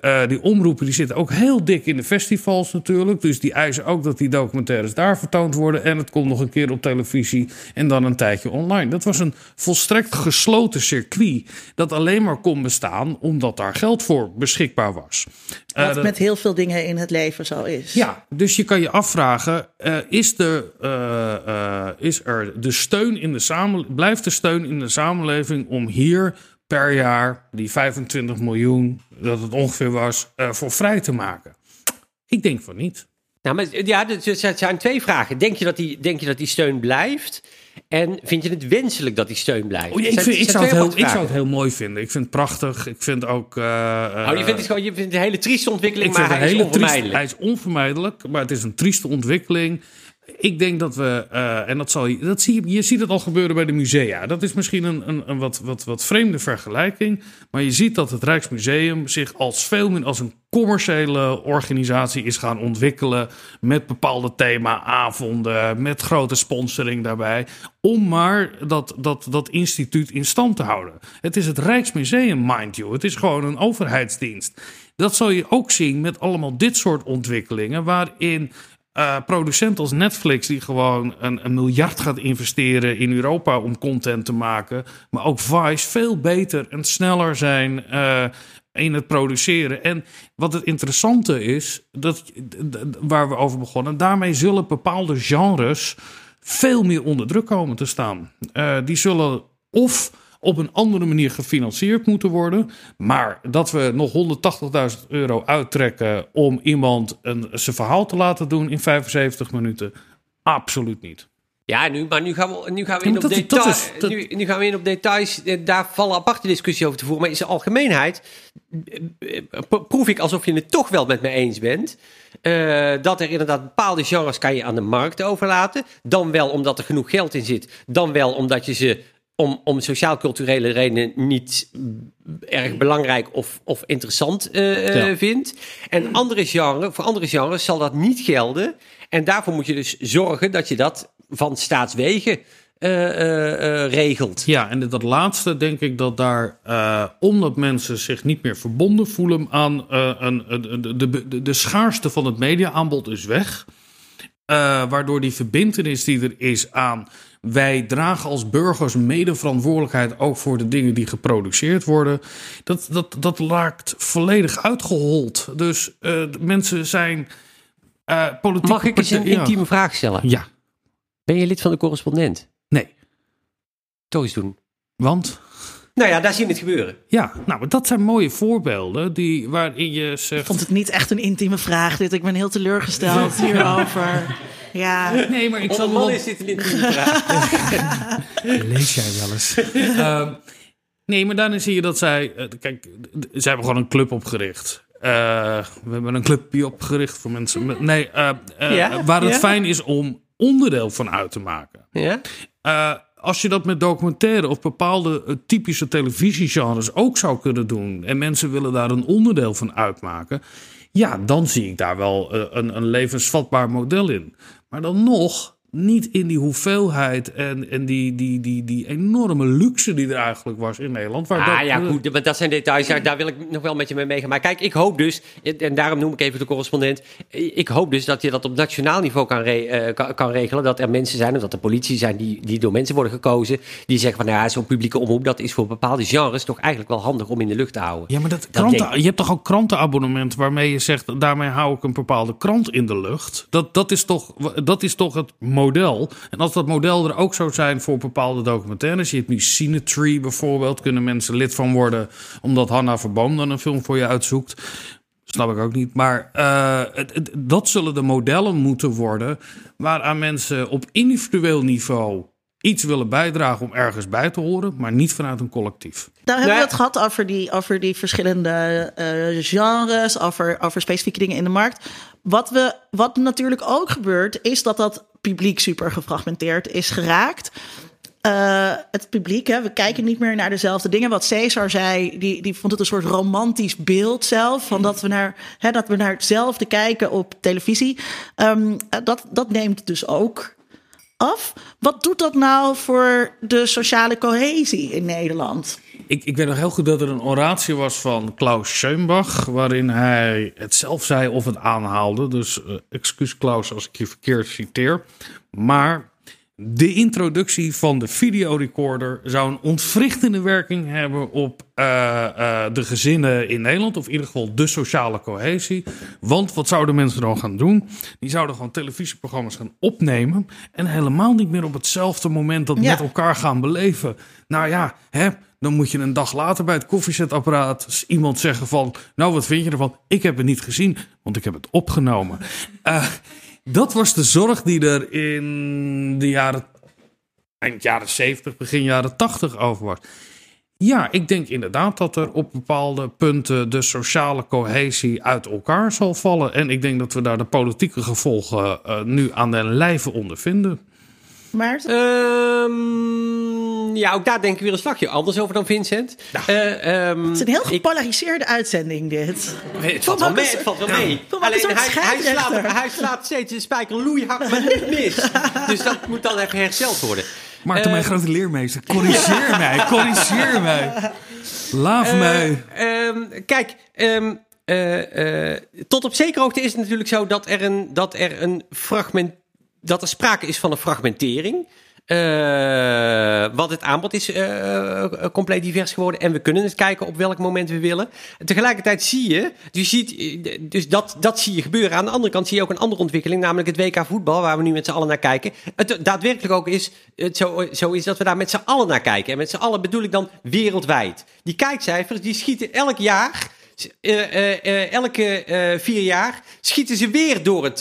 eh, die omroepen die zitten ook heel dik in de festivals natuurlijk. Dus die eisen ook dat die documentaires daar vertoond worden. En het komt nog een keer op televisie en dan een tijdje online. Dat was een volstrekt gesloten circuit. Dat alleen maar kon bestaan omdat daar geld voor beschikbaar was. Eh, Wat dat- met heel veel dingen in het leven zo is. ja, dus je kan je afvragen: eh, is, de, eh, eh, is er de steun in de samenleving, blijft de steun in de samenleving om hier per jaar die 25 miljoen, dat het ongeveer was, eh, voor vrij te maken? Ik denk van niet. nou, maar, ja, dus het zijn twee vragen. Denk je, dat die, denk je dat die steun blijft? En vind je het wenselijk dat die steun blijft? Oh, ja, ik, Zijn- vind, ik, zou het heel, ik zou het heel mooi vinden. Ik vind het prachtig. Ik vind ook. eh, Oh, je vindt het gewoon je vindt het een hele trieste ontwikkeling, Ik vind maar hij is hele triest- onvermijdelijk. hij is onvermijdelijk, maar het is een trieste ontwikkeling. Ik denk dat we, eh, en dat zal dat zie je ziet het al gebeuren bij de musea. Dat is misschien een, een, een wat, wat, wat vreemde vergelijking. Maar je ziet dat het Rijksmuseum zich als veel meer als een commerciële organisatie is gaan ontwikkelen. Met bepaalde themaavonden, met grote sponsoring daarbij. Om maar dat, dat, dat instituut in stand te houden. Het is het Rijksmuseum, mind you. Het is gewoon een overheidsdienst. Dat zal je ook zien met allemaal dit soort ontwikkelingen. Waarin eh producenten als Netflix, die gewoon een, miljard gaat investeren in Europa om content te maken. Maar ook Vice veel beter en sneller zijn eh, in het produceren. En wat het interessante is, dat, waar we over begonnen, daarmee zullen bepaalde genres veel meer onder druk komen te staan. Eh, die zullen of op een andere manier gefinancierd moeten worden. Maar dat we nog 180.000 euro uittrekken om iemand een, zijn verhaal te laten doen in 75 minuten, absoluut niet. Ja, nu, maar nu gaan we, nu gaan we in op details. dat Nu, nu gaan we in op details. Eh, Daar vallen aparte discussies over te voeren. Maar in zijn algemeenheid eh, eh, pro- proef ik alsof je het toch wel met me eens bent. dat er inderdaad bepaalde genres kan je aan de markt overlaten. Dan wel omdat er genoeg geld in zit. Dan wel omdat je ze om, om sociaal-culturele redenen niet erg belangrijk of, of interessant Ja. vindt. En andere genre, voor andere genres zal dat niet gelden. En daarvoor moet je dus zorgen dat je dat van staatswegen eh, eh, regelt. Ja, en dat laatste denk ik dat daar, omdat mensen zich niet meer verbonden voelen aan een, een- de, de, de, schaarste van het mediaaanbod is weg. Waardoor die verbindenis die er is aan wij dragen als burgers mede verantwoordelijkheid ook voor de dingen die geproduceerd worden. Dat, dat, dat raakt volledig uitgehold. Dus eh, mensen zijn eh politiek. Mag ik eens een intieme vraag stellen? Ja, Ben je lid van de correspondent? nee. Toch eens doen. Want Nou ja, daar zien we het gebeuren. Ja, nou, maar dat zijn mooie voorbeelden die, waarin je Ik zegt... vond het niet echt een intieme vraag dit. Ik ben heel teleurgesteld hierover. Ja, Nee, maar ik zal man is dit een intieme vraag. <laughs> Lees jij wel eens? Ehm, nee, maar daarin zie je dat zij... eh, kijk, zij hebben gewoon een club opgericht. Eh, we hebben een clubje opgericht voor mensen met... Nee, eh, eh, Ja, waar het ja. fijn is om onderdeel van uit te maken. Ja? Als je dat met documentaire of bepaalde eh, typische televisiegenres ook zou kunnen doen. en mensen willen daar een onderdeel van uitmaken. ja, dan zie ik daar wel eh, een, een levensvatbaar model in. Maar dan nog niet in die hoeveelheid en, en die, die, die, die enorme luxe die er eigenlijk was in Nederland. Waar Ah dat- ja, goed, maar dat zijn details. Daar wil ik nog wel met je mee meegaan. Maar kijk, ik hoop dus, en daarom noem ik even de correspondent. Ik hoop dus dat je dat op nationaal niveau kan, re- eh, kan, kan regelen. Dat er mensen zijn, of dat er politie zijn die, die door mensen worden gekozen. Die zeggen van, nou ja, zo'n publieke omroep, dat is voor bepaalde genres toch eigenlijk wel handig om in de lucht te houden. Ja, maar dat Dat kranten, je hebt toch ook krantenabonnement waarmee je zegt, daarmee hou ik een bepaalde krant in de lucht. Dat, dat, is, toch, dat is toch het model. En als dat model er ook zou zijn voor bepaalde documentaires, je hebt nu Cinetree bijvoorbeeld, kunnen mensen lid van worden omdat Hanna Verboom dan een film voor je uitzoekt. Snap ik ook niet. Maar eh, het- het- dat zullen de modellen moeten worden waaraan mensen op individueel niveau iets willen bijdragen om ergens bij te horen, maar niet vanuit een collectief. Nou hebben we het gehad over die, over die verschillende eh, genres, over, over specifieke dingen in de markt. Wat, we, wat natuurlijk ook gebeurt, is dat dat publiek super gefragmenteerd is geraakt. Eh, het publiek, hè, we kijken niet meer naar dezelfde dingen. Wat Cesar zei, die, die vond het een soort romantisch beeld zelf. Van dat, we naar, hè, dat we naar hetzelfde kijken op televisie. Ehm, eh, dat, dat neemt dus ook af. Wat doet dat nou voor de sociale cohesie in Nederland? Ik, ik weet nog heel goed dat er een oratie was van Klaus Schönbach, waarin hij het zelf zei of het aanhaalde. Dus eh, excuus Klaus als ik je verkeerd citeer. Maar de introductie van de videorecorder zou een ontwrichtende werking hebben op eh, eh, de gezinnen in Nederland. Of in ieder geval de sociale cohesie. Want wat zouden mensen dan gaan doen? Die zouden gewoon televisieprogramma's gaan opnemen. En helemaal niet meer op hetzelfde moment dat Ja. met elkaar gaan beleven. Nou ja, hè, dan moet je een dag later bij het koffiezetapparaat iemand zeggen van... Nou, wat vind je ervan? Ik heb het niet gezien, want ik heb het opgenomen. <laughs> Eh, dat was de zorg die er in de jaren... eind jaren 70, begin jaren 80 over was. Ja, ik denk inderdaad dat er op bepaalde punten de sociale cohesie uit elkaar zal vallen. En ik denk dat we daar de politieke gevolgen eh, nu aan de lijve ondervinden. Maar ja, ook daar denk ik weer een slagje anders over dan Vincent. Eh, ehm, het is een heel ik- gepolariseerde uitzending, dit. Het valt wel mee, het valt wel mee. Alleen hij, hij, slaat, hij slaat steeds de spijker loeihard, maar niet mis. <laughs> Dus dat moet dan even hersteld worden. Maarten, Eh, mijn grote leermeester, corrigeer mij, <laughs> corrigeer mij. Laaf Eh, mij. ehm, kijk, ehm, eh, eh, tot op zekere hoogte is het natuurlijk zo dat er een, dat er een fragment, dat er sprake is van een fragmentering. Eh, want het aanbod is eh, eh, compleet divers geworden. En we kunnen het kijken op welk moment we willen. En tegelijkertijd zie je, je ziet, dus dat, dat zie je gebeuren. Aan de andere kant zie je ook een andere ontwikkeling, namelijk het WK voetbal, waar we nu met z'n allen naar kijken. Het daadwerkelijk ook is, het zo, zo is dat we daar met z'n allen naar kijken. En met z'n allen bedoel ik dan wereldwijd. Die kijkcijfers, die schieten elk jaar eh, eh, elke vier jaar schieten ze weer door het,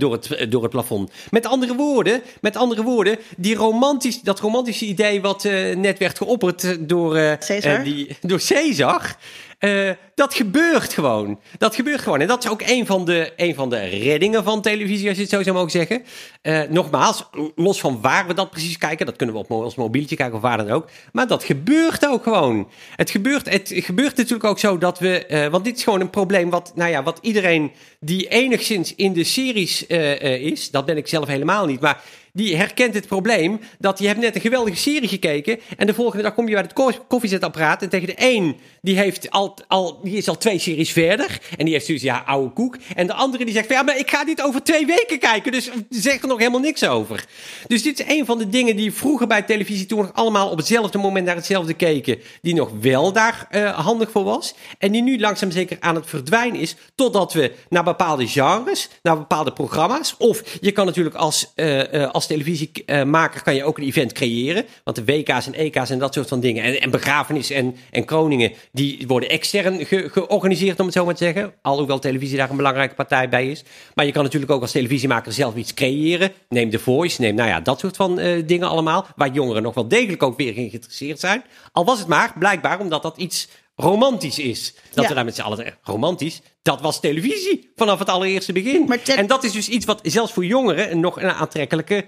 door, het, door het plafond. Met andere woorden, met andere woorden die romantisch, dat romantische idee wat net werd geopperd door, Caesar? die, door Caesar. Eh, dat gebeurt gewoon. Dat gebeurt gewoon. En dat is ook een van de, een van de reddingen van televisie, als je het zo zou mogen zeggen. Eh, nogmaals, los van waar we dat precies kijken, dat kunnen we op ons mobieltje kijken of waar dan ook. Maar dat gebeurt ook gewoon. Het gebeurt, het gebeurt natuurlijk ook zo dat we, eh, want dit is gewoon een probleem wat, nou ja, wat iedereen die enigszins in de series is, dat ben ik zelf helemaal niet, maar die herkent het probleem dat je hebt net een geweldige serie gekeken en de volgende dag kom je bij het ko- koffiezetapparaat en tegen de een die heeft al, al die is al twee series verder en die heeft zoiets ja oude koek en de andere die zegt ja maar ik ga dit over twee weken kijken dus zeg er nog helemaal niks over. Dus dit is een van de dingen die vroeger bij televisie toen nog allemaal op hetzelfde moment naar hetzelfde keken die nog wel daar eh, handig voor was en die nu langzaam zeker aan het verdwijnen is totdat we naar bepaalde genres, naar bepaalde programma's of je kan natuurlijk als, eh, als televisiemaker kan je ook een event creëren. Want de WK's en EK's en dat soort van dingen. En, en begrafenissen en, en kroningen, die worden extern ge- georganiseerd, om het zo maar te zeggen. Alhoewel televisie daar een belangrijke partij bij is. Maar je kan natuurlijk ook als televisiemaker zelf iets creëren. Neem The Voice, neem nou ja, dat soort van eh, dingen allemaal. Waar jongeren nog wel degelijk ook weer in geïnteresseerd zijn. Al was het maar, blijkbaar, omdat dat iets romantisch is. Dat Ja. we daar met z'n allen romantisch, dat was televisie vanaf het allereerste begin. En dat is dus iets wat zelfs voor jongeren nog een aantrekkelijke,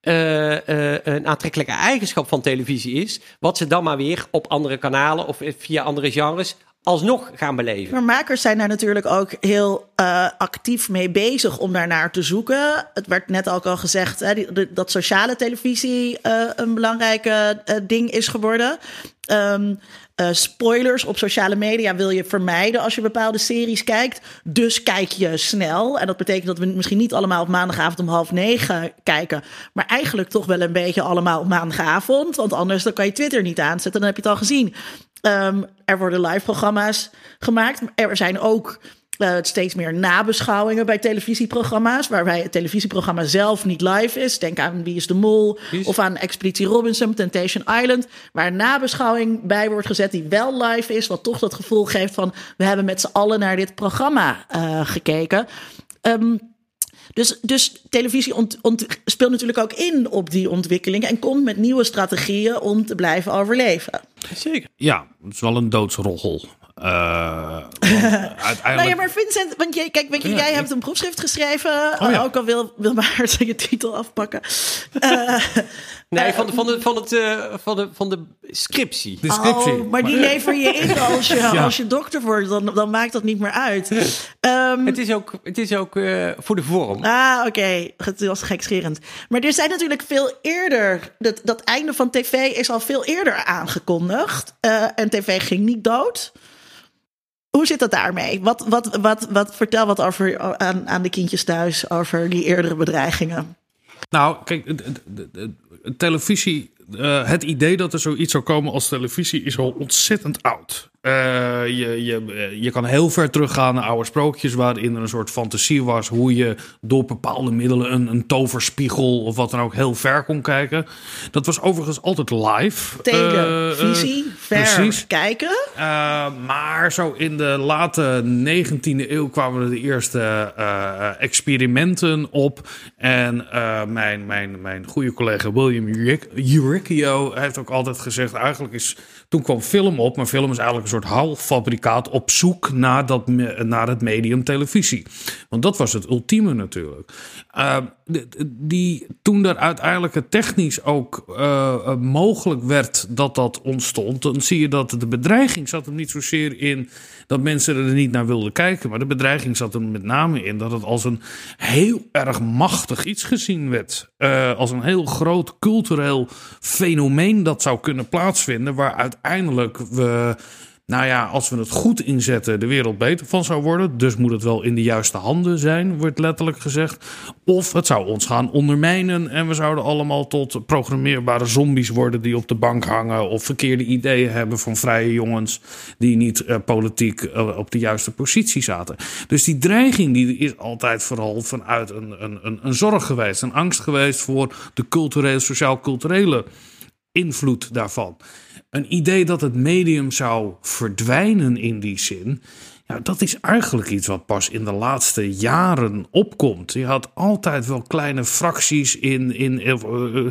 eh, eh, een aantrekkelijke eigenschap van televisie is. Wat ze dan maar weer op andere kanalen of via andere genres alsnog gaan beleven. Maar makers zijn daar natuurlijk ook heel eh, actief mee bezig om daarnaar te zoeken. Het werd net ook al gezegd hè, dat sociale televisie eh, een belangrijke eh, ding is geworden. Ehm, eh, spoilers op sociale media wil je vermijden als je bepaalde series kijkt. Dus kijk je snel. En dat betekent dat we misschien niet allemaal op maandagavond om half negen kijken. Maar eigenlijk toch wel een beetje allemaal op maandagavond. Want anders dan kan je Twitter niet aanzetten. Dan heb je het al gezien. Ehm, er worden live programma's gemaakt. Er zijn ook eh, steeds meer nabeschouwingen bij televisieprogramma's. Waarbij het televisieprogramma zelf niet live is. Denk aan Wie is de Mol. Is- Of aan Expeditie Robinson, Temptation Island. Waar een nabeschouwing bij wordt gezet die wel live is. Wat toch dat gevoel geeft van... we hebben met z'n allen naar dit programma eh, gekeken. Ehm, dus, dus televisie ont, speelt natuurlijk ook in op die ontwikkeling en komt met nieuwe strategieën om te blijven overleven. Zeker. Ja, het is wel een doodsroggel. Eh, uiteindelijk... <laughs> Nou ja, maar Vincent, want jij, kijk, weet je, Ja, jij ik- hebt een proefschrift geschreven. Oh ja. Ook al wil, wil Maarten <laughs> je titel afpakken. Eh, Nee, van de, van de, van het, eh, van de, van de scriptie. De scriptie. Oh, maar die lever je in <laughs> als je, Ja. als je dokter wordt. Dan, dan maakt dat niet meer uit. Ehm, Het is ook, het is ook eh, voor de vorm. Ah, oké. Het was gekscherend. Maar er zijn natuurlijk veel eerder... Dat, dat einde van tv is al veel eerder aangekondigd. Eh, en tv ging niet dood. Hoe zit dat daarmee? Wat, wat, wat, wat, vertel wat over, aan, aan de kindjes thuis over die eerdere bedreigingen. Nou, kijk, de- televisie, eh, het idee dat er zoiets zou komen als televisie is al ontzettend oud. Eh, je, je, eh, je kan heel ver teruggaan naar oude sprookjes waarin er een soort fantasie was hoe je door bepaalde middelen een, een toverspiegel of wat dan ook heel ver kon kijken. Dat was overigens altijd live. Televisie, Eh, eh, ver precies. kijken. Uh, maar zo in de late 19e eeuw kwamen er de eerste uh, experimenten op. En uh, mijn, mijn, mijn goede collega William Uricchio heeft ook altijd gezegd... eigenlijk is... Toen kwam film op, maar film is eigenlijk een soort halffabrikaat... op zoek naar, dat, naar het medium televisie. Want dat was het ultieme natuurlijk. Uh, die, toen er uiteindelijk het technisch ook uh, mogelijk werd dat dat ontstond... dan zie je dat de bedreiging zat hem niet zozeer in dat mensen er niet naar wilden kijken. Maar de bedreiging zat er met name in dat het als een heel erg machtig iets gezien werd. Uh, als een heel groot cultureel fenomeen dat zou kunnen plaatsvinden. Waar uiteindelijk we nou ja, als we het goed inzetten, de wereld beter van zou worden. Dus moet het wel in de juiste handen zijn, wordt letterlijk gezegd. Of het zou ons gaan ondermijnen en we zouden allemaal tot programmeerbare zombies worden die op de bank hangen. Of verkeerde ideeën hebben van vrije jongens die niet eh, politiek eh, op de juiste positie zaten. Dus die dreiging die is altijd vooral vanuit een, een, een, een zorg geweest, een angst geweest voor de culturele, sociaal-culturele invloed daarvan. Een idee dat het medium zou verdwijnen in die zin. Ja, dat is eigenlijk iets wat pas in de laatste jaren opkomt. Je had altijd wel kleine fracties in, in eh, eh,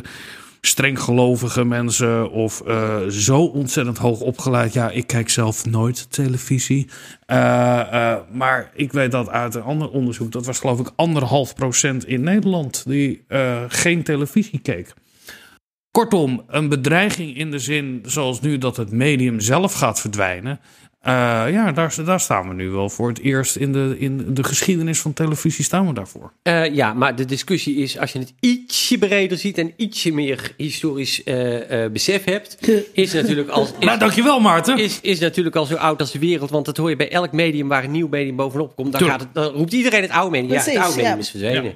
strenggelovige mensen of eh, zo ontzettend hoog opgeleid. Ja, ik kijk zelf nooit televisie. Maar ik weet dat uit een ander onderzoek, dat was geloof ik anderhalf procent in Nederland die geen televisie keek. Kortom, een bedreiging in de zin zoals nu dat het medium zelf gaat verdwijnen. Eh, ja, daar, daar staan we nu wel voor het eerst in de, in de geschiedenis van televisie staan we daarvoor. Eh, ja, maar de discussie is, als je het ietsje breder ziet en ietsje meer historisch eh, eh, besef hebt, is natuurlijk al. Is, Nou, dankjewel Maarten. is, is natuurlijk al zo oud als de wereld, want dat hoor je bij elk medium waar een nieuw medium bovenop komt. Dan, gaat het, dan roept iedereen het oude medium. ja, het oude medium ja. is verdwenen. Ja.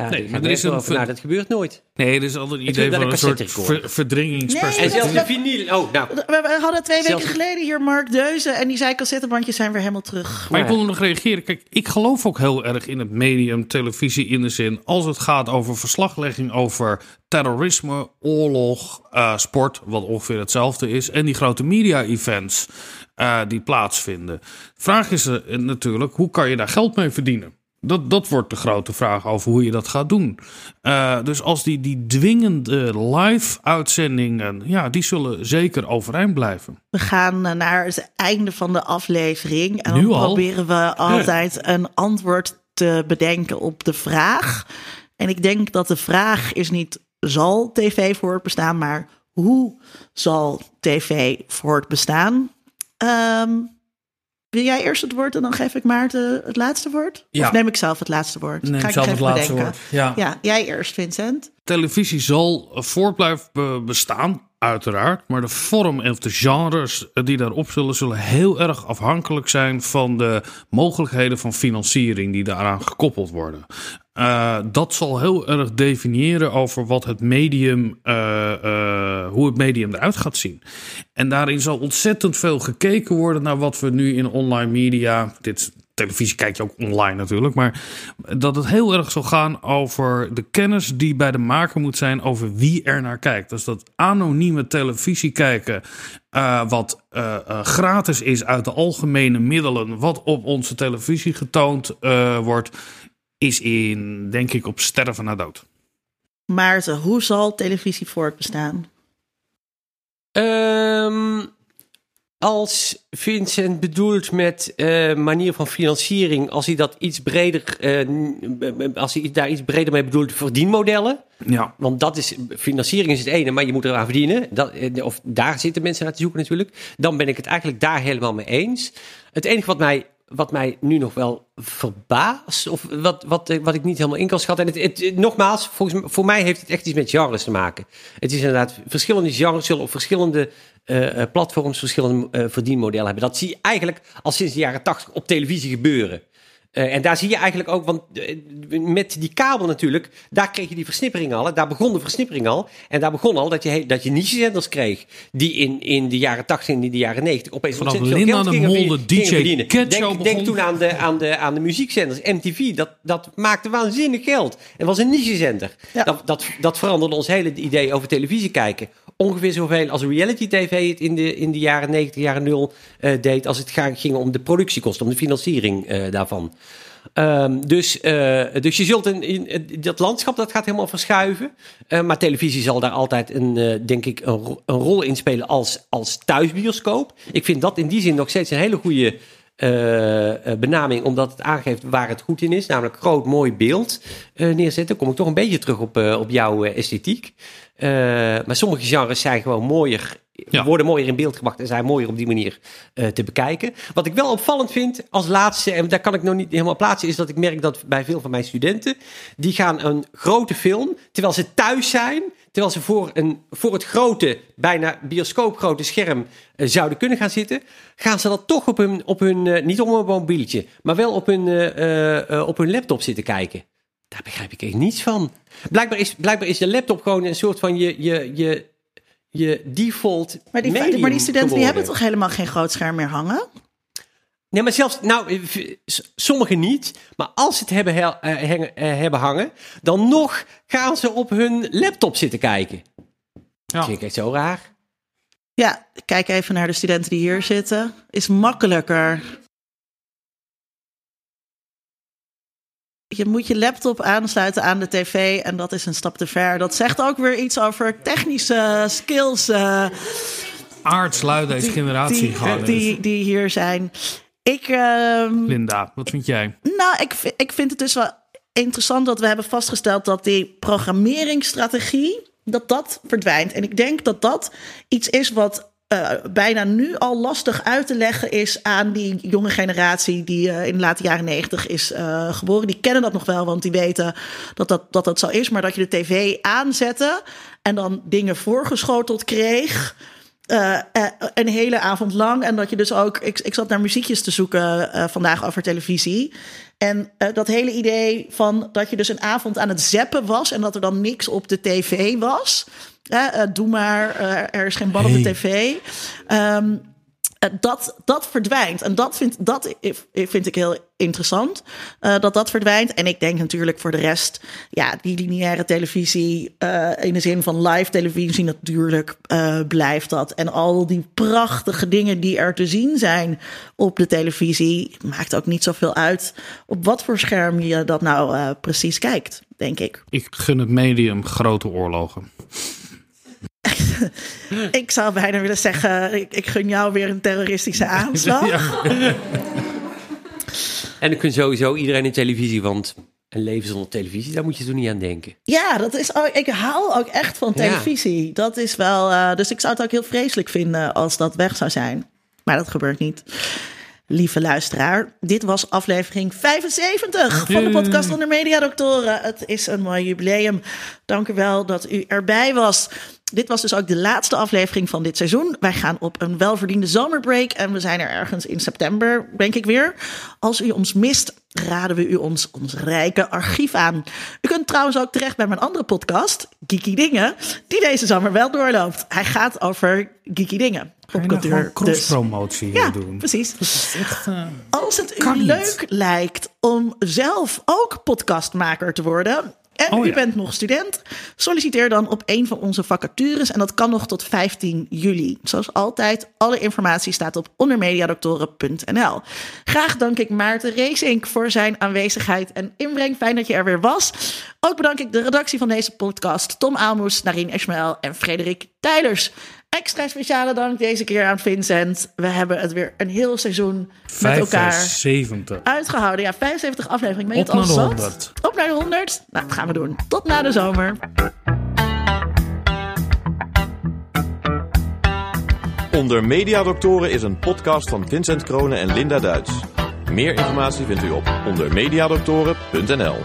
Ja, Nee, nee, maar er is een ver- nou, dat gebeurt nooit. Nee, er is altijd een Ik idee van een een soort ver- verdringingsperspectief. En zelfs de vinyl. Oh, nou. We, hadden twee Zelfs- weken geleden hier Mark Deuze en die zei cassettebandjes zijn weer helemaal terug. Maar ik Ja. wil nog reageren. Kijk, ik geloof ook heel erg in het medium televisie in de zin als het gaat over verslaglegging over terrorisme, oorlog, eh, sport, wat ongeveer hetzelfde is, en die grote media-events eh, die plaatsvinden. Vraag is er natuurlijk, hoe kan je daar geld mee verdienen? Dat, dat wordt de grote vraag over hoe je dat gaat doen. Eh, dus als die, die dwingende live-uitzendingen, ja, die zullen zeker overeind blijven. We gaan eh, naar het einde van de aflevering. En Nu dan al? proberen we altijd een antwoord te bedenken op de vraag. En ik denk dat de vraag is niet zal tv voortbestaan, maar hoe zal tv voortbestaan? Ehm wil jij eerst het woord en dan geef ik Maarten het laatste woord? Ja. Of neem ik zelf het laatste woord? Neem Ga ik zelf het laatste bedenken. woord, ja. ja, jij eerst, Vincent. televisie zal voort blijven be- bestaan, uiteraard. Maar de vorm en de genres die daarop zullen, zullen heel erg afhankelijk zijn van de mogelijkheden van financiering die daaraan gekoppeld worden. Eh, dat zal heel erg definiëren over wat het medium, eh, eh, hoe het medium eruit gaat zien. En daarin zal ontzettend veel gekeken worden naar wat we nu in online media. Dit televisie kijk je ook online natuurlijk. Maar dat het heel erg zal gaan over de kennis die bij de maker moet zijn over wie er naar kijkt. Dus dat anonieme televisie kijken, wat gratis is uit de algemene middelen, wat op onze televisie getoond wordt, is in, denk ik, op sterven na dood. Maarten, hoe zal televisie voortbestaan? Ehm, als Vincent bedoelt met eh, manier van financiering, als hij dat iets breder, eh, n- als hij daar iets breder mee bedoelt, verdienmodellen. Ja. Want dat is, financiering is het ene, maar je moet eraan verdienen. Dat, eh, of daar zitten mensen naar te zoeken natuurlijk. Dan ben ik het eigenlijk daar helemaal mee eens. Het enige wat mij, wat mij nu nog wel verbaast, of wat, wat, eh, wat ik niet helemaal in kan schatten. En het, het, het- nogmaals, volgens, voor mij heeft het echt iets met genres te maken. Het is inderdaad, verschillende genres zullen op verschillende eh, eh, platforms verschillende eh, verdienmodellen hebben. Dat zie je eigenlijk al sinds de jaren tachtig op televisie gebeuren. Eh, en daar zie je eigenlijk ook, want eh, met die kabel natuurlijk, daar kreeg je die versnippering al. hè. Daar begon de versnippering al. En daar begon al dat je, dat je niche-zenders kreeg. Die in, in de jaren 80 en in de jaren 90 opeens Vanaf ontzettend veel Linda geld de gingen Mol, de. DJ Denk, denk toen aan de, aan, de, aan de muziekzenders. MTV, dat, dat maakte waanzinnig geld. En was een niche-zender. Ja. Dat, dat, dat veranderde ons hele idee over televisie kijken. Ongeveer zoveel als reality tv het in de, in de jaren 90, jaren 0 eh, deed. Als het ging om de productiekosten, om de financiering eh, daarvan. Ehm, dus, eh, dus je zult in, in dat landschap dat gaat helemaal verschuiven. Eh, maar televisie zal daar altijd een, eh, denk ik, een, een rol in spelen als, als thuisbioscoop. Ik vind dat in die zin nog steeds een hele goede benaming, omdat het aangeeft waar het goed in is, namelijk groot, mooi beeld neerzetten. Kom ik toch een beetje terug op, op jouw esthetiek. Maar sommige genres zijn gewoon mooier, Ja. worden mooier in beeld gebracht en zijn mooier op die manier eh, te bekijken. Wat ik wel opvallend vind als laatste, en daar kan ik nog niet helemaal plaatsen, is dat ik merk dat bij veel van mijn studenten, die gaan een grote film, terwijl ze thuis zijn, terwijl ze voor, een, voor het grote, bijna bioscoopgrote scherm eh, zouden kunnen gaan zitten, gaan ze dat toch op hun, op hun eh, niet op een mobieltje, maar wel op hun, op hun laptop zitten kijken. Daar begrijp ik echt niets van. Blijkbaar is, blijkbaar is de laptop gewoon een soort van je, je, je, je default Maar die, medium maar die studenten die hebben toch helemaal geen groot scherm meer hangen? Nee, maar zelfs, nou, eh, sommigen niet. Maar als ze het hebben, hel- eh, hengen- eh, hebben hangen, dan nog gaan ze op hun laptop zitten kijken. Ja. Dat vind ik echt zo raar. Ja, kijk even naar de studenten die hier zitten. Is makkelijker. Je moet je laptop aansluiten aan de tv en dat is een stap te ver. Dat zegt ook weer iets over technische skills eh, Aardsluid deze generatie die, die, die hier zijn. Ik, ehm, Linda, wat vind jij? nou, ik, ik vind het dus wel interessant dat we hebben vastgesteld dat die programmeringsstrategie, dat dat verdwijnt. En ik denk dat dat iets is wat eh, bijna nu al lastig uit te leggen is aan die jonge generatie die eh, in de late jaren negentig is eh, geboren. Die kennen dat nog wel, want die weten dat dat, dat dat zo is. Maar dat je de tv aanzette en dan dingen voorgeschoteld kreeg. Een hele avond lang. En dat je dus ook. Ik, ik zat naar muziekjes te zoeken vandaag over televisie. En dat hele idee van dat je dus een avond aan het zappen was. en dat er dan niks op de tv was. Eh, doe maar, eh, er is geen bal op de tv. Ehm, eh, dat, dat verdwijnt. En dat vind, dat vind ik heel interessant. eh, dat dat verdwijnt. En ik denk natuurlijk voor de rest. Ja, die lineaire televisie. eh, in de zin van live televisie natuurlijk. eh, blijft dat. En al die prachtige dingen die er te zien zijn op de televisie. Maakt ook niet zoveel uit. op wat voor scherm je dat nou eh, precies kijkt, denk ik. Ik gun het medium grote oorlogen. <laughs> Ik zou bijna willen zeggen. Ik, ik gun jou weer een terroristische <laughs> aanslag. Ja. En dan kun sowieso iedereen in televisie, want een leven zonder televisie, daar moet je toen niet aan denken. Ja, dat is ook, ik hou ook echt van Ja. televisie. Dat is wel. eh, dus ik zou het ook heel vreselijk vinden als dat weg zou zijn. Maar dat gebeurt niet. Lieve luisteraar, dit was aflevering 75 van de podcast onder Mediadoktoren. Het is een mooi jubileum. Dank u wel dat u erbij was. Dit was dus ook de laatste aflevering van dit seizoen. Wij gaan op een welverdiende zomerbreak en we zijn er ergens in september, denk ik weer. Als u ons mist, raden we u ons ons rijke archief aan. U kunt trouwens ook terecht bij mijn andere podcast, Geeky Dingen, die deze zomer wel doorloopt. Hij gaat over geeky dingen. Je nou gewoon Dus. cross-promotie Ja, doen? precies. Echt, eh, Als het u niet. leuk lijkt om zelf ook podcastmaker te worden. En Oh u ja. bent nog student, solliciteer dan op een van onze vacatures. En dat kan nog tot 15 juli. Zoals altijd, alle informatie staat op ondermediadoktoren.nl. Graag dank ik Maarten Reesink voor zijn aanwezigheid en inbreng. Fijn dat je er weer was. Ook bedank ik de redactie van deze podcast. Tom Aalmoes, Narien Esmael en Frederik Tijlers. Extra speciale dank deze keer aan Vincent. We hebben het weer een heel seizoen met elkaar 75. uitgehouden. Ja, 75 afleveringen. Ben je Op het al naar de zat? 100. Op naar de 100. Nou, dat gaan we doen. Tot na de zomer. Onder Mediadoktoren is een podcast van Vincent Kronen en Linda Duits. Meer informatie vindt u op ondermediadoktoren.nl.